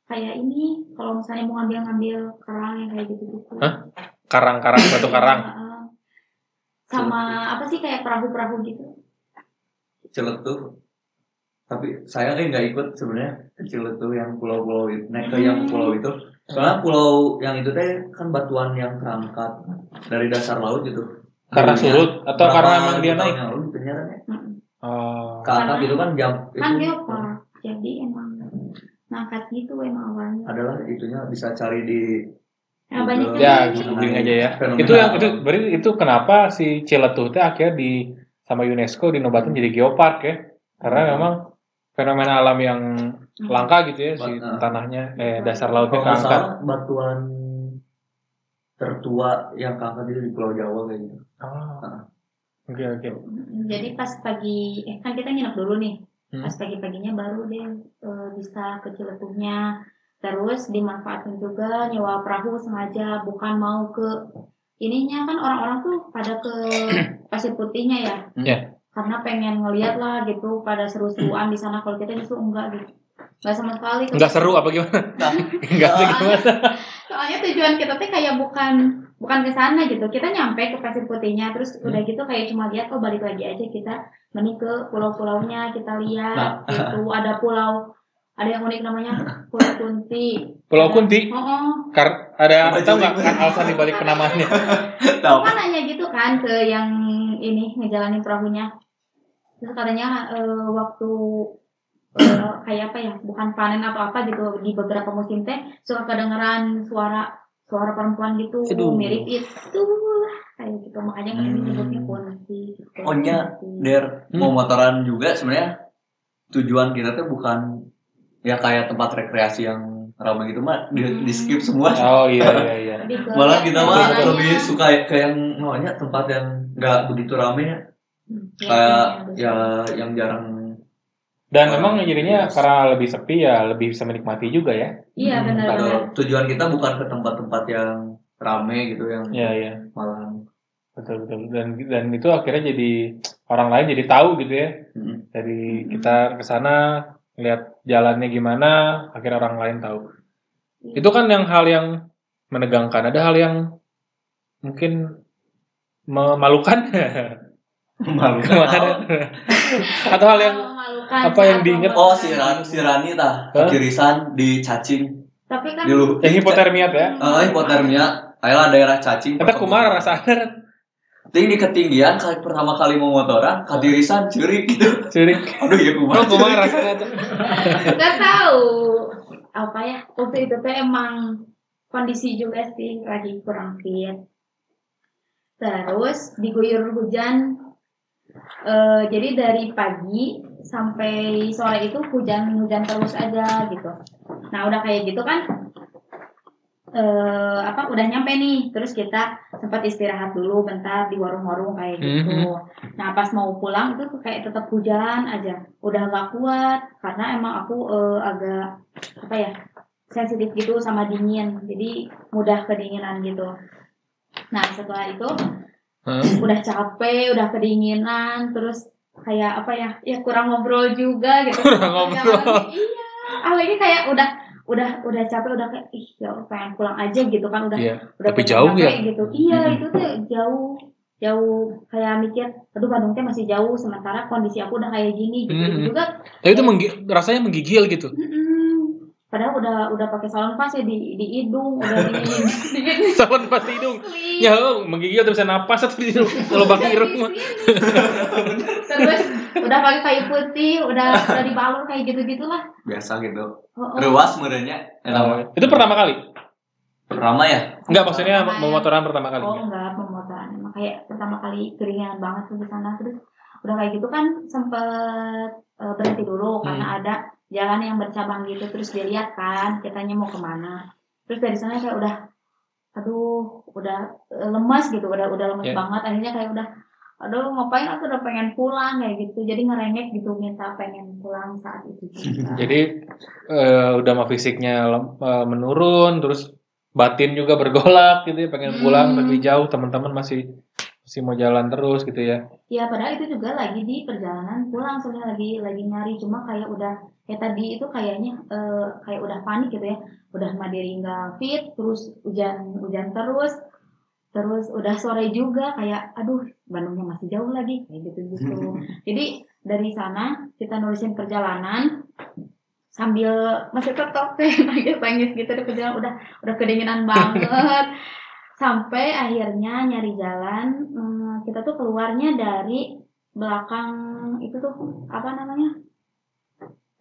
kayak ini kalau misalnya mau ngambil-ngambil kerang yang kayak gitu-gitu Hah? Karang-karang batu karang. Heeh. sama apa sih kayak perahu-perahu gitu Ciletuh. Tapi saya kan nggak ikut sebenarnya ke Ciletuh yang pulau-pulau itu, naik ke yang pulau itu. Soalnya pulau yang itu teh kan batuan yang terangkat dari dasar laut gitu. Karena Dulunya, surut atau karena emang dia naik? Yang lalu ternyata Mm-mm. Oh. atas Karena- gitu kan jam kan itu geopark jadi emang ngangkat gitu emang awalnya adalah itunya bisa cari di Nah, banyak. Ya, googling aja ya. Fenomena Itu yang itu berarti itu kenapa si Ciletuh teh akhirnya di sama UNESCO dinobatin jadi geopark ya? Karena Hmm. memang fenomena alam yang Hmm. langka gitu ya si Bat- tanahnya eh dasar lautnya keangkat. salah batuan tertua yang keangkat itu di Pulau Jawa kayak gitu. Oh. Oke oke. Jadi pas pagi, eh kan kita nginep dulu nih. Hmm. Pas pagi-paginya baru deh eh, bisa ke Ciletuhnya. Terus dimanfaatkan juga nyewa perahu sengaja, bukan mau ke ininya kan orang-orang tuh pada ke <clears throat> pasir putihnya ya. Iya. Karena pengen ngeliat lah gitu pada seru-seruan di sana. Kalau kita justru enggak gitu. Enggak sama sekali. Enggak seru apa gimana? Enggak <laughs> sih gimana? Soalnya tujuan kita tuh kayak bukan bukan ke sana gitu. Kita nyampe ke pasir putihnya terus Hmm. udah gitu kayak cuma lihat oh balik lagi aja kita mending ke pulau-pulaunya kita lihat gitu. <laughs> Ada pulau ada yang unik namanya Pulau Kunti. Pulau Kunti. Oh, oh. Kar ada tahu nggak kan alasan dibalik penamaannya? <laughs> tahu. kan nanya gitu kan ke yang ini ngejalanin perahunya. Terus katanya eh, waktu eh, kayak apa ya, bukan panen atau apa gitu di beberapa musim teh suka kedengeran suara suara perempuan gitu Aduh. mirip itu lah kayak gitu makanya kan Hmm. nyebutnya kunti. Gitu. Oh, nya, Kunti. Der, Hmm. mau motoran juga sebenarnya tujuan kita tuh bukan ya kayak tempat rekreasi yang ramai gitu mah di, di skip semua. Oh iya iya <laughs> iya. Malah kita mah lebih suka ke yang namanya tempat yang nggak begitu ramai ya. Hmm, ya, Kayak ya, ya yang jarang Dan Oh, memang jadinya yes. karena lebih sepi ya lebih bisa menikmati juga ya. Iya Hmm, benar-benar. atau tujuan kita bukan ke tempat-tempat yang rame gitu yang Iya iya. malah Betul betul. Dan dan itu akhirnya jadi orang lain jadi tahu gitu ya. mm, Dari Hmm. kita ke sana lihat jalannya gimana, akhirnya orang lain tahu. Itu kan yang hal yang menegangkan. Ada hal yang mungkin memalukan <laughs> malu. kemarin. <laughs> Atau hal yang Memalukan apa yang saat diinget? Oh si Rani, si Rani tah kekirisan di cacing Tapi kan di lu. yang hipotermia ya. Oh, hipotermia. Ayolah daerah cacing. Kata kumara rasanya Ting di ketinggian kali pertama kali mau motoran, kadirisan cerik gitu. cirik. <laughs> Aduh ya kumara. Oh kumara rasanya tuh. <laughs> Gak tahu apa ya waktu itu teh emang kondisi juga sih lagi kurang fit terus diguyur hujan Eh, jadi dari pagi sampai sore itu hujan hujan terus aja gitu. Nah udah kayak gitu kan eh apa udah nyampe nih. Terus kita sempat istirahat dulu bentar di warung-warung kayak gitu. Nah pas mau pulang itu kayak tetap hujan aja. Udah nggak kuat karena emang aku eh, agak apa ya sensitif gitu sama dingin. Jadi mudah kedinginan gitu. Nah setelah itu Hah? udah capek udah kedinginan terus kayak apa ya ya kurang ngobrol juga gitu <laughs> Kurang ngobrol. iya ah lagi kayak udah udah udah capek udah kayak ih ya pengen pulang aja gitu kan udah Iya. udah Tapi jauh capek ya? gitu iya Hmm. itu tuh jauh jauh kayak mikir aduh Bandung teh masih jauh sementara kondisi aku udah kayak gini gitu Hmm. juga Tapi itu menggi- rasanya menggigil gitu. Mm-mm. Padahal udah udah pakai salon pas ya di di hidung udah di <laughs> di Salon pas hidung. Ya, oh, menggigil terus napas atau di <laughs> kalau pakai irung mah. terus udah pakai kayu putih udah udah dibalur kayak gitu gitulah biasa gitu oh, oh. ruas merenya Oh, itu pertama kali? pertama ya Enggak, maksudnya Pertama ya. memotoran pertama kali. Oh enggak, pemotoran. Emang kayak pertama kali keringan banget tuh di sana terus udah kayak gitu kan sempet eh, berhenti dulu Hmm. karena ada jalan yang bercabang gitu terus dilihat kan kitanya mau ke mana. Terus dari sana kayak udah aduh udah eh, lemas gitu, udah udah lemas Ya. banget akhirnya kayak udah aduh ngapain aku udah pengen pulang kayak gitu jadi ngerengek gitu minta pengen pulang saat itu juga. <laughs> Jadi eh, udah mah fisiknya eh, menurun, terus batin juga bergolak gitu ya, pengen pulang Hmm. tapi jauh teman-teman masih masih mau jalan terus gitu ya. Ya padahal itu juga lagi di perjalanan pulang sebenarnya lagi lagi nyari. Cuma kayak udah ya tadi itu kayaknya eh, kayak udah panik gitu ya. Udah mandiri nggak fit terus hujan hujan terus. Terus udah sore juga kayak aduh Bandungnya masih jauh lagi. Kayak gitu gitu. <laughs> Jadi dari sana kita nulisin perjalanan sambil masih tetap teh nangis nangis gitu. Di perjalanan udah udah kedinginan banget <laughs> sampai akhirnya nyari jalan hmm, kita tuh keluarnya dari belakang itu tuh apa namanya?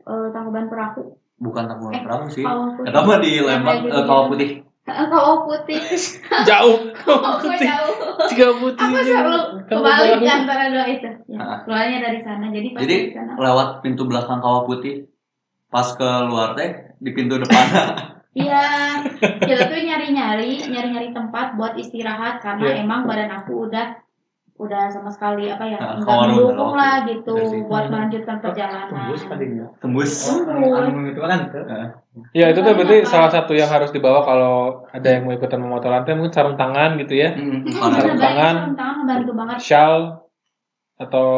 Eh Tangkuban Perahu. Bukan tanggungan Eh, perahu sih. Kata mah di Yang Lembang kayak eh, kawah putih. Eh, Kawah <laughs> Putih. Jauh. Kawah putih. Tiga putih. aku selalu kebalik jauh. antara dua itu. Ya, Ah. keluarnya dari sana. Jadi pas Jadi, sana. lewat pintu belakang kawah putih pas keluar teh di pintu depan <laughs> Iya, kita tuh nyari-nyari, nyari-nyari tempat buat istirahat karena Iya. emang badan aku udah udah sama sekali apa ya Ah, nggak kawarun mendukung lah waktu gitu sih. buat melanjutkan perjalanan. tembus tadinya tembus Tembus. anu itu kan tuh. Ya itu tuh berarti Apa? salah satu yang harus dibawa kalau ada yang mau ikutan memotoran teh mungkin sarung tangan gitu ya, Mm, Hmm, Sarung tangan. sarung tangan membantu banget. shawl atau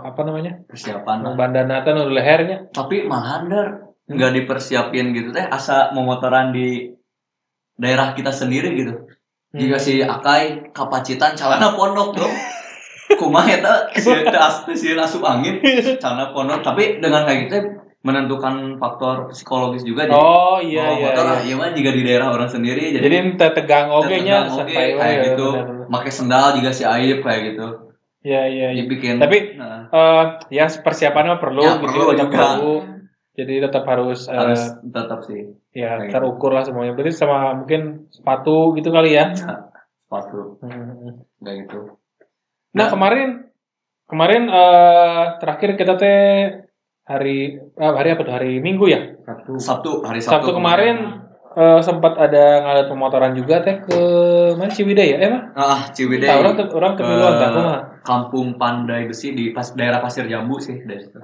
apa namanya, persiapan bandana atau lehernya. tapi malahan nggak dipersiapin gitu teh asa memotoran di daerah kita sendiri gitu Hmm. jika si Akai kapacitan calana pondok bro <laughs> kumaha eta si as si asup angin calana pondok tapi dengan kayak gitu menentukan faktor psikologis juga jadi Oh iya iya. motor iya. ah, iya mah jika di daerah orang sendiri Jadi jadi, tegang oge nya santai kayak wae, gitu pakai sendal juga si Aib kayak gitu Iya iya iya. dibikin Tapi nah, eh ya persiapannya perlu Ya, gitu perlu juga. perlu. Jadi tetap harus, eh, harus tetap sih ya kayak gitu. terukur lah semuanya. Berarti sama mungkin sepatu gitu kali ya. ya, sepatu Hmm. kayak gitu Nah kemarin kemarin eh terakhir kita teh hari eh, hari apa tuh hari Minggu ya. satu Sabtu hari Sabtu, Sabtu, kemarin eh, sempat ada ngalat pemotoran juga teh ke mana Ciwidey ya? Eh mah? ah Ciwidey orang ke orang ke duluan tak mah. Kampung Pandai Besi di pas daerah Pasir Jambu sih dari situ.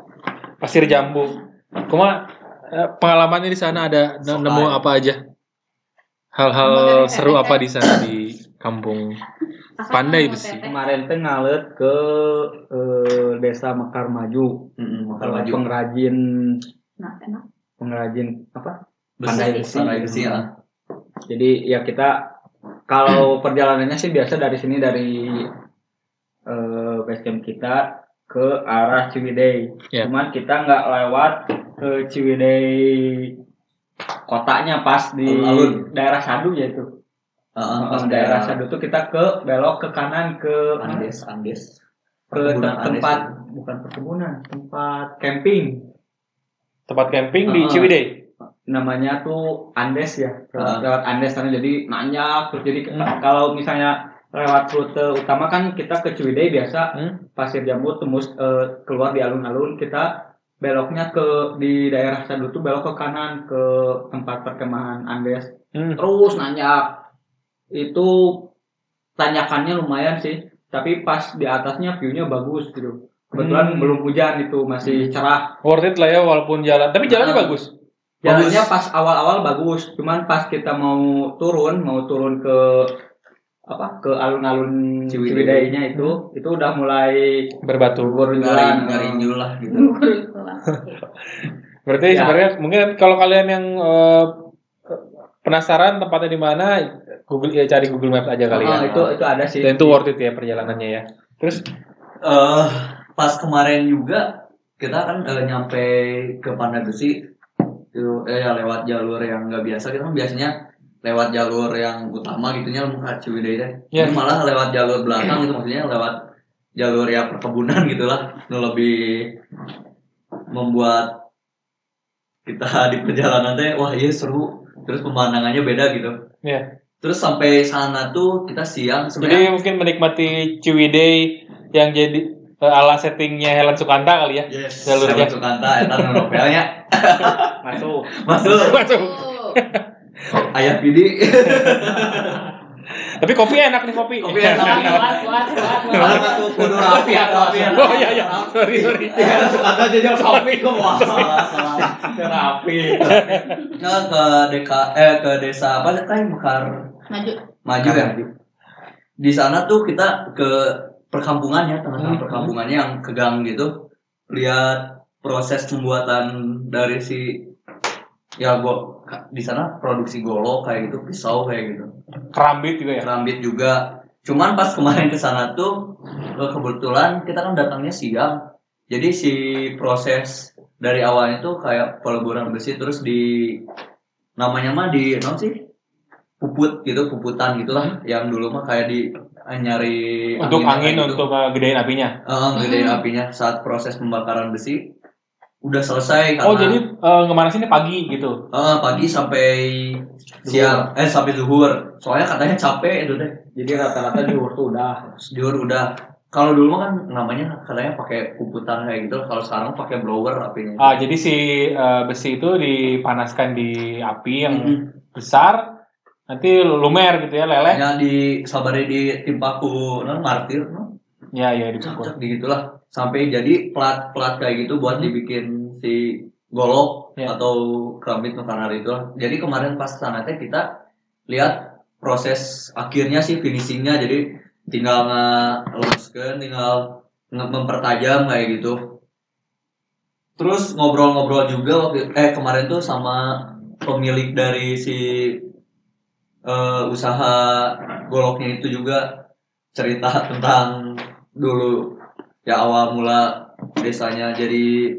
Pasir Jambu. Kuma eh, pengalamannya di sana ada Sok nemu apa aja? Hal-hal seru apa di sana di kampung? Pandai besi. kemarin teh ngalet ke eh, desa Mekar Maju Heeh, kalau maju. pengrajin Nah, enak. pengrajin apa Besi, Pandai Besi. Pandai Besi ya. jadi ya kita kalau <clears throat> perjalanannya sih biasa dari sini dari eh base camp kita ke arah Ciwidey Ya. cuman kita nggak lewat ke Ciwidey kotanya pas di Alun-alun. daerah Sadu ya itu Heeh, pas daerah Sadu tuh kita ke belok ke kanan ke Andes, Andes. ke Perkebunan te- Andes. tempat bukan perkebunan tempat camping Tempat camping di Ah. Ciwidey. namanya tuh Andes ya lewat, lewat Andes sana jadi nanjak terus jadi Hmm. kalau misalnya lewat rute utama kan kita ke Ciwidey biasa Hmm. pasir jambu tembus eh, keluar di alun-alun kita beloknya ke di daerah Sadu tuh belok ke kanan ke tempat perkemahan Andes Hmm. terus nanjak itu tanjakannya lumayan sih tapi pas di atasnya viewnya bagus gitu kebetulan Hmm. belum hujan itu masih cerah Worth it lah ya walaupun jalan. Tapi jalannya Ah. bagus. Jalannya Bagus. pas awal-awal bagus, cuman pas kita mau turun, mau turun ke apa ke alun-alun Ciwidey. Ciwidey-nya itu, itu udah mulai Berbatu. Lah gitu. Oke. <laughs> Berarti Ya. sebenarnya mungkin kalau kalian yang eh, penasaran tempatnya di mana, Google ya cari Google Maps aja kali Ah, ya. itu itu ada sih. Dan itu worth it ya perjalanannya ya. Terus eh pas kemarin juga kita kan eh, nyampe ke Pandai Besi itu eh ya lewat jalur yang nggak biasa kita kan biasanya lewat jalur yang utama gitunya ke Ciwidey deh. Iya. Ini malah lewat jalur belakang gitu maksudnya lewat jalur yang perkebunan <laughs> gitulah itu lebih membuat kita <laughs> di perjalanan teh wah iya seru terus pemandangannya beda gitu ya. terus sampai sana tuh kita siang Jadi sebenarnya mungkin menikmati Ciwidey yang jadi eh, ala settingnya Helen Sukanta kali ya. yes Jalurnya. Jalur Sukanta eta nu novelnya <laughs> Masuk. masuk Masuk. Ayah pidi <laughs> Tapi kopi enak nih kopi. kopi enak Kuat, kuat, kuat, kuat. Tuh kudu rapi atau rapi Oh iya iya. Sorry sorry. Helen Sukanta jadi kopi kok wah salah salah Rapi. Nah, ke deka eh ke desa apa kan Mekar Maju. maju ya di sana tuh kita ke perkampungannya tengah-tengah Hmm. perkampungannya yang ke gang gitu lihat proses pembuatan dari si ya gua di sana produksi golok kayak gitu pisau kayak gitu. Kerambit juga ya. kerambit juga. Cuman pas kemarin ke sana tuh eh, kebetulan kita kan datangnya siang. Jadi si proses dari awalnya tuh kayak peleburan besi terus di namanya mah di non sih? Puput gitu puputan gitulah. Yang dulu mah kayak di nyari Untuk angin kayak gitu. untuk eh, gedein apinya. Eh, gedein apinya. Saat proses pembakaran besi udah selesai karena Oh jadi eh, ke mana sini pagi gitu. eh, pagi sampai siang eh sampai zuhur soalnya katanya capek itu deh Jadi rata-rata juhur tuh udah. Jujur udah. Kalau dulu mah kan namanya katanya pakai puputan kayak gitu. Kalau sekarang pakai blower apinya. Ah jadi si eh, besi itu dipanaskan di api yang Mhm. besar nanti lumer gitu ya leleh. Hanya di sabari di timpaku non martir non Ya ya cocok di gitulah sampai jadi plat-plat kayak gitu buat dibikin si golok Ya. atau kerambit karena itu. Jadi kemarin pas sana teh kita lihat proses akhirnya sih finishingnya jadi tinggal ngeluruskan tinggal nge- mempertajam kayak gitu terus ngobrol-ngobrol juga waktu eh kemarin tuh sama pemilik dari si eh, usaha goloknya itu juga cerita tentang dulu ya awal mula desanya jadi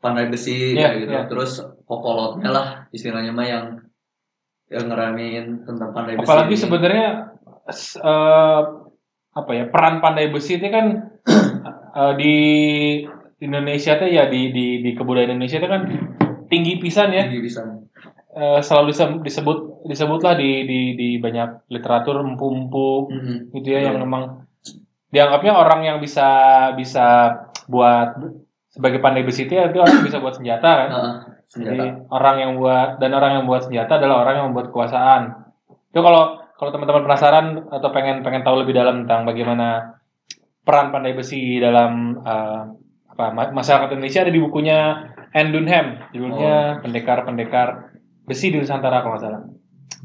pandai besi kayak gitu iya. terus kokolotnya lah istilahnya mah yang yang ngeramein tentang pandai besi Apalagi sebenarnya eh, apa ya peran pandai besi ini kan <clears throat> eh, di Indonesia tuh ya di di di kebudayaan Indonesia itu kan tinggi pisan ya Jadi bisa Eh, selalu disebut disebut disebutlah di di di banyak literatur empu-empu Mhm. gitu ya yang Betul. memang dianggapnya orang yang bisa bisa buat sebagai pandai besi itu ya itu orang bisa buat senjata kan Heeh, senjata Jadi orang yang buat dan orang yang buat senjata adalah orang yang membuat kekuasaan. Itu kalau kalau teman-teman penasaran atau pengen pengen tahu lebih dalam tentang bagaimana peran pandai besi dalam eh, apa ma- masyarakat Indonesia ada di bukunya Anne Dunham judulnya Pendekar-pendekar besi di Nusantara kalau nggak salah.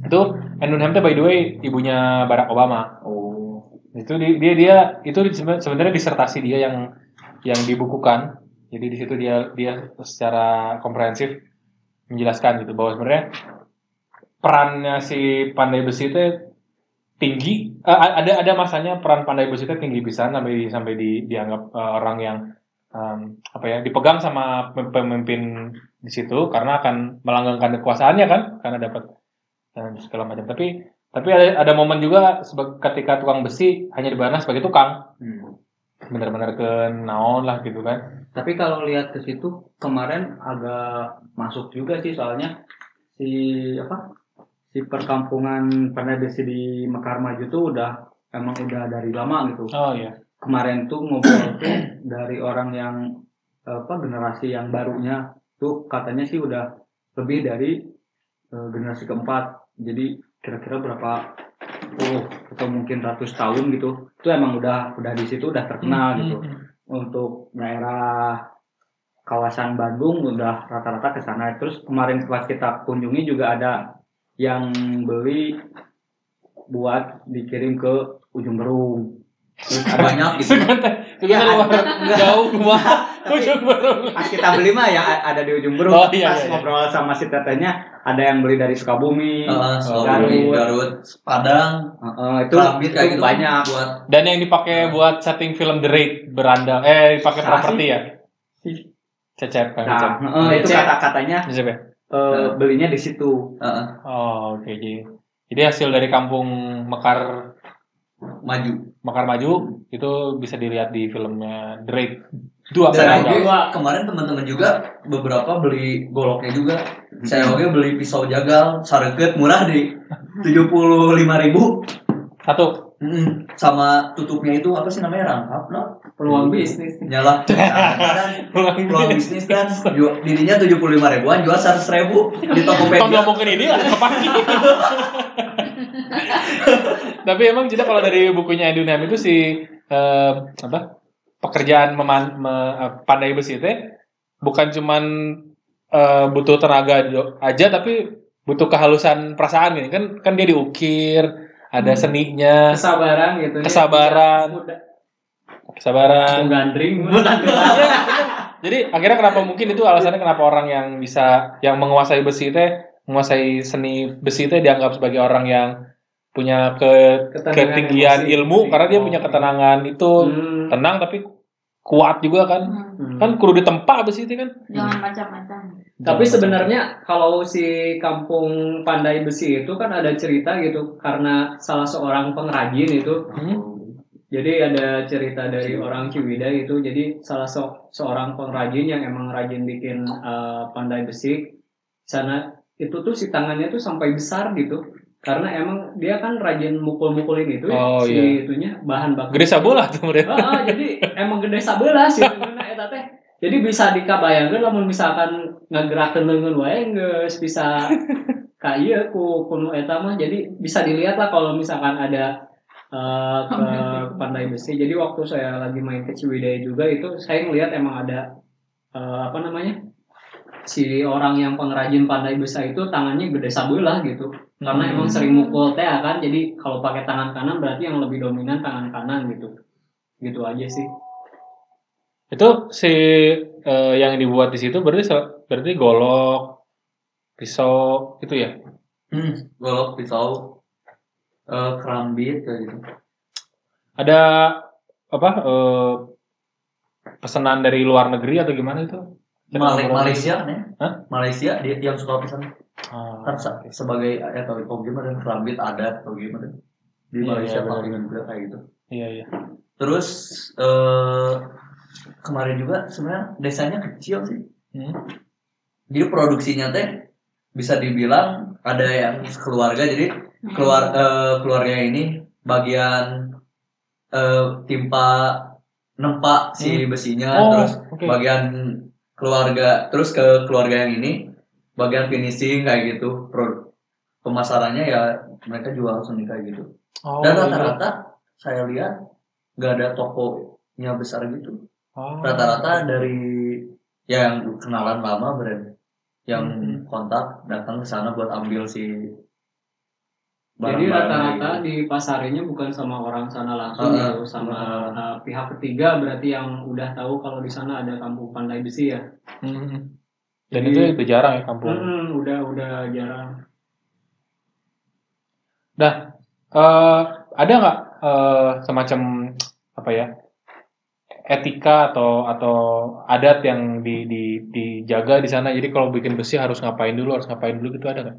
Itu Anne Dunham itu by the way ibunya Barack Obama. oh Itu di- dia dia itu sebenarnya disertasi dia yang yang dibukukan. Jadi di situ dia dia secara komprehensif menjelaskan gitu bahwa sebenarnya perannya si pandai besi itu tinggi Eh, ada ada masanya peran pandai besi itu tinggi bisa sampai sampai di, dianggap eh, orang yang em, apa ya dipegang sama pem- pemimpin di situ karena akan melanggengkan kekuasaannya kan karena dapat eh, segala macam tapi tapi ada ada momen juga ketika tukang besi hanya dibayar sebagai tukang Hmm. benar-benar ke naon lah gitu kan Tapi kalau lihat ke situ kemarin agak masuk juga sih soalnya si apa si perkampungan pandai besi di Mekar Maju tuh udah emang udah dari lama gitu. oh iya Kemarin tuh ngobrol tuh dari orang yang apa generasi yang barunya tuh katanya sih udah lebih dari eh, generasi keempat. Jadi kira-kira berapa puluh atau mungkin ratus tahun gitu. Itu emang udah udah di situ udah terkenal gitu untuk daerah kawasan Bandung udah rata-rata ke sana. Terus kemarin pas kita kunjungi juga ada yang beli buat dikirim ke ujung Berung. Terus banyak gitu. Ya, jauh gua. Tapi- Ujung baru. pas kita beli mah ya ada di ujung berung Oh, iya, pas iya, iya. ngobrol sama si tetehnya ada yang beli dari Sukabumi Heeh, Sukabumi, Garut. Garut, Padang, Heeh, itu, kayak itu gitu banyak buat Dan yang dipakai buat setting film The Raid beranda eh dipakai Salah properti ya. Cecep kan Cecep. nah heeh, itu Cecep. kata-katanya Cecep ya? eh, belinya di situ heeh, Oh, oke jadi. Jadi hasil dari kampung Mekar maju. Mekar Maju itu bisa dilihat di filmnya The Raid. Dua Dua. kemarin teman-teman juga beberapa beli goloknya juga. Saya oke beli pisau jagal, sareket murah di tujuh puluh lima ribu. Satu. Sama tutupnya itu apa sih namanya rangkap, no? Peluang bisnis. Nyala. <laughs> Dan peluang bisnis kan dirinya tujuh puluh lima ribuan, jual seratus ribu di Kalau Tokopedia. ngomongin ini kepake. <laughs> Tapi emang tidak kalau dari bukunya Edunam itu si eh, apa pekerjaan meman, me- eh, pandai besi itu bukan cuman eh, butuh tenaga aja tapi butuh kehalusan perasaan ini kan kan dia diukir ada seninya Kesabaran gitu. ya. Kesabaran. Udah. kesabaran <laughs> Gandring. Jadi akhirnya kenapa mungkin itu alasannya kenapa orang yang bisa yang menguasai besi itu menguasai seni besi itu dianggap sebagai orang yang punya ke Ketenangan ketinggian emosi. ilmu karena dia Oh. punya ketenangan itu Hmm. tenang tapi kuat juga kan. Hmm. kan kudu ditempa besi itu kan. Jangan macam-macam. Tapi sebenarnya kalau si kampung Pandai Besi itu kan ada cerita gitu karena salah seorang pengrajin itu. Hmm? jadi ada cerita dari orang Ciwidey itu. Jadi salah se- seorang pengrajin yang emang rajin bikin eh, pandai besi sana itu tuh si tangannya tuh sampai besar gitu karena emang dia kan rajin mukul-mukulin itu ya, Oh, si iya. itunya bahan baku gede sabola tuh mereka Ah, ah, jadi emang gede sabelah sih sebenarnya eta teh. Jadi bisa dikabayangkeun lamun misalkan ngagerakeun leungeun wae geus bisa <laughs> ka ieu ku kuno eta mah. Jadi bisa dilihat lah kalau misalkan ada eh, ke Pandai Besi. Jadi waktu saya lagi main ke Ciwidey juga itu saya ngelihat emang ada eh, apa namanya? Si orang yang pengrajin pandai besi itu tangannya gede sabelah gitu. Karena Hmm. emang sering mukul teh kan jadi kalau pakai tangan kanan berarti yang lebih dominan tangan kanan gitu. Gitu aja sih. Itu si eh, yang dibuat di situ berarti berarti golok pisau itu ya? Hmm, golok, pisau, eh, kerambit kayak gitu. ada apa eh, pesanan dari luar negeri atau gimana itu Male- Malaysia kan ya? Hah? Malaysia dia yang suka pesan Ah, kan se- sebagai ya atau atau gimana kerambit adat atau gimana di Iya, Malaysia iya, benar. palingan juga kayak gitu. iya iya Terus eh kemarin juga sebenarnya desanya kecil sih. Hmm. Jadi produksinya teh bisa dibilang ada yang keluarga jadi keluar eh, keluarga ini bagian eh, timpa nempa si besinya Oh, terus oke. bagian keluarga terus ke keluarga yang ini bagian finishing kayak gitu pro pemasarannya ya mereka jual seni kayak gitu Oh, dan iya. rata-rata saya lihat nggak ada tokonya besar gitu Oh. rata-rata dari yang kenalan lama brand yang Hmm. kontak datang ke sana buat ambil si jadi rata-rata gitu. di pasarinya bukan sama orang sana langsung Ah, gitu sama uh, pihak ketiga berarti yang udah tahu kalau di sana ada kampung pandai besi ya Hmm. Dan Jadi- itu itu jarang ya kampung. Hmm, udah udah jarang Eh, ada nggak eh, semacam apa ya etika atau atau adat yang di, di, dijaga di sana? Jadi kalau bikin besi harus ngapain dulu, harus ngapain dulu gitu ada nggak?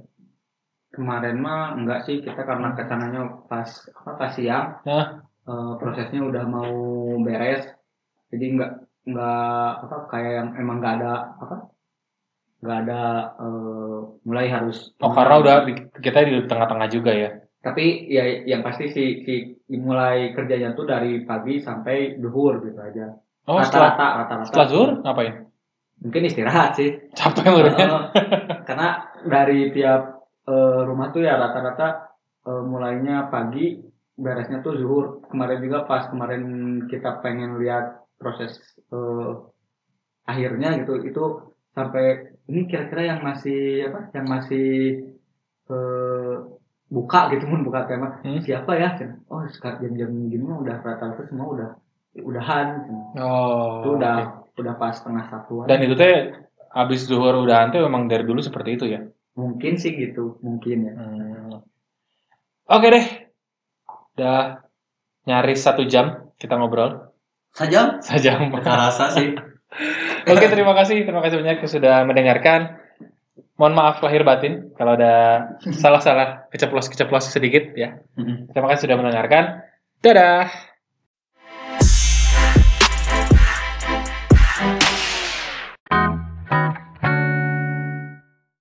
Kemarin mah enggak sih kita karena ke sananya pas apa pas siang Nah. eh, prosesnya udah mau beres jadi enggak enggak apa kayak yang emang enggak ada apa enggak ada eh, mulai harus Oh karena udah kita di tengah-tengah juga ya. tapi ya yang pasti si, si dimulai kerjanya tuh dari pagi sampai duhur gitu aja Oh setelah rata-rata rata-rata setelah zuhur ngapain? mungkin istirahat sih Capek udah. <laughs> Heeh. karena dari tiap eh, rumah tuh ya rata-rata eh, mulainya pagi beresnya tuh zuhur kemarin juga pas kemarin kita pengen lihat proses eh, akhirnya gitu itu sampai ini kira-kira yang masih apa yang masih eh, buka gitu mun <laughs> buka tema Hmm. siapa ya oh sekarang jam-jam gini mah udah rata-rata semua udah udahan. Oh. itu udah oke. udah pas setengah satuan Dan itu teh habis zuhur udah ante memang dari dulu seperti itu ya. Mungkin sih gitu mungkin ya Hmm. Oke deh. Udah nyaris satu jam kita ngobrol. Saja Sejam. rasa sih. <laughs> Oke, terima kasih. Terima kasih banyak yang sudah mendengarkan. Mohon maaf lahir batin kalau ada salah-salah keceplos-keceplos sedikit ya. Mm-mm. Terima kasih sudah mendengarkan. Dadah.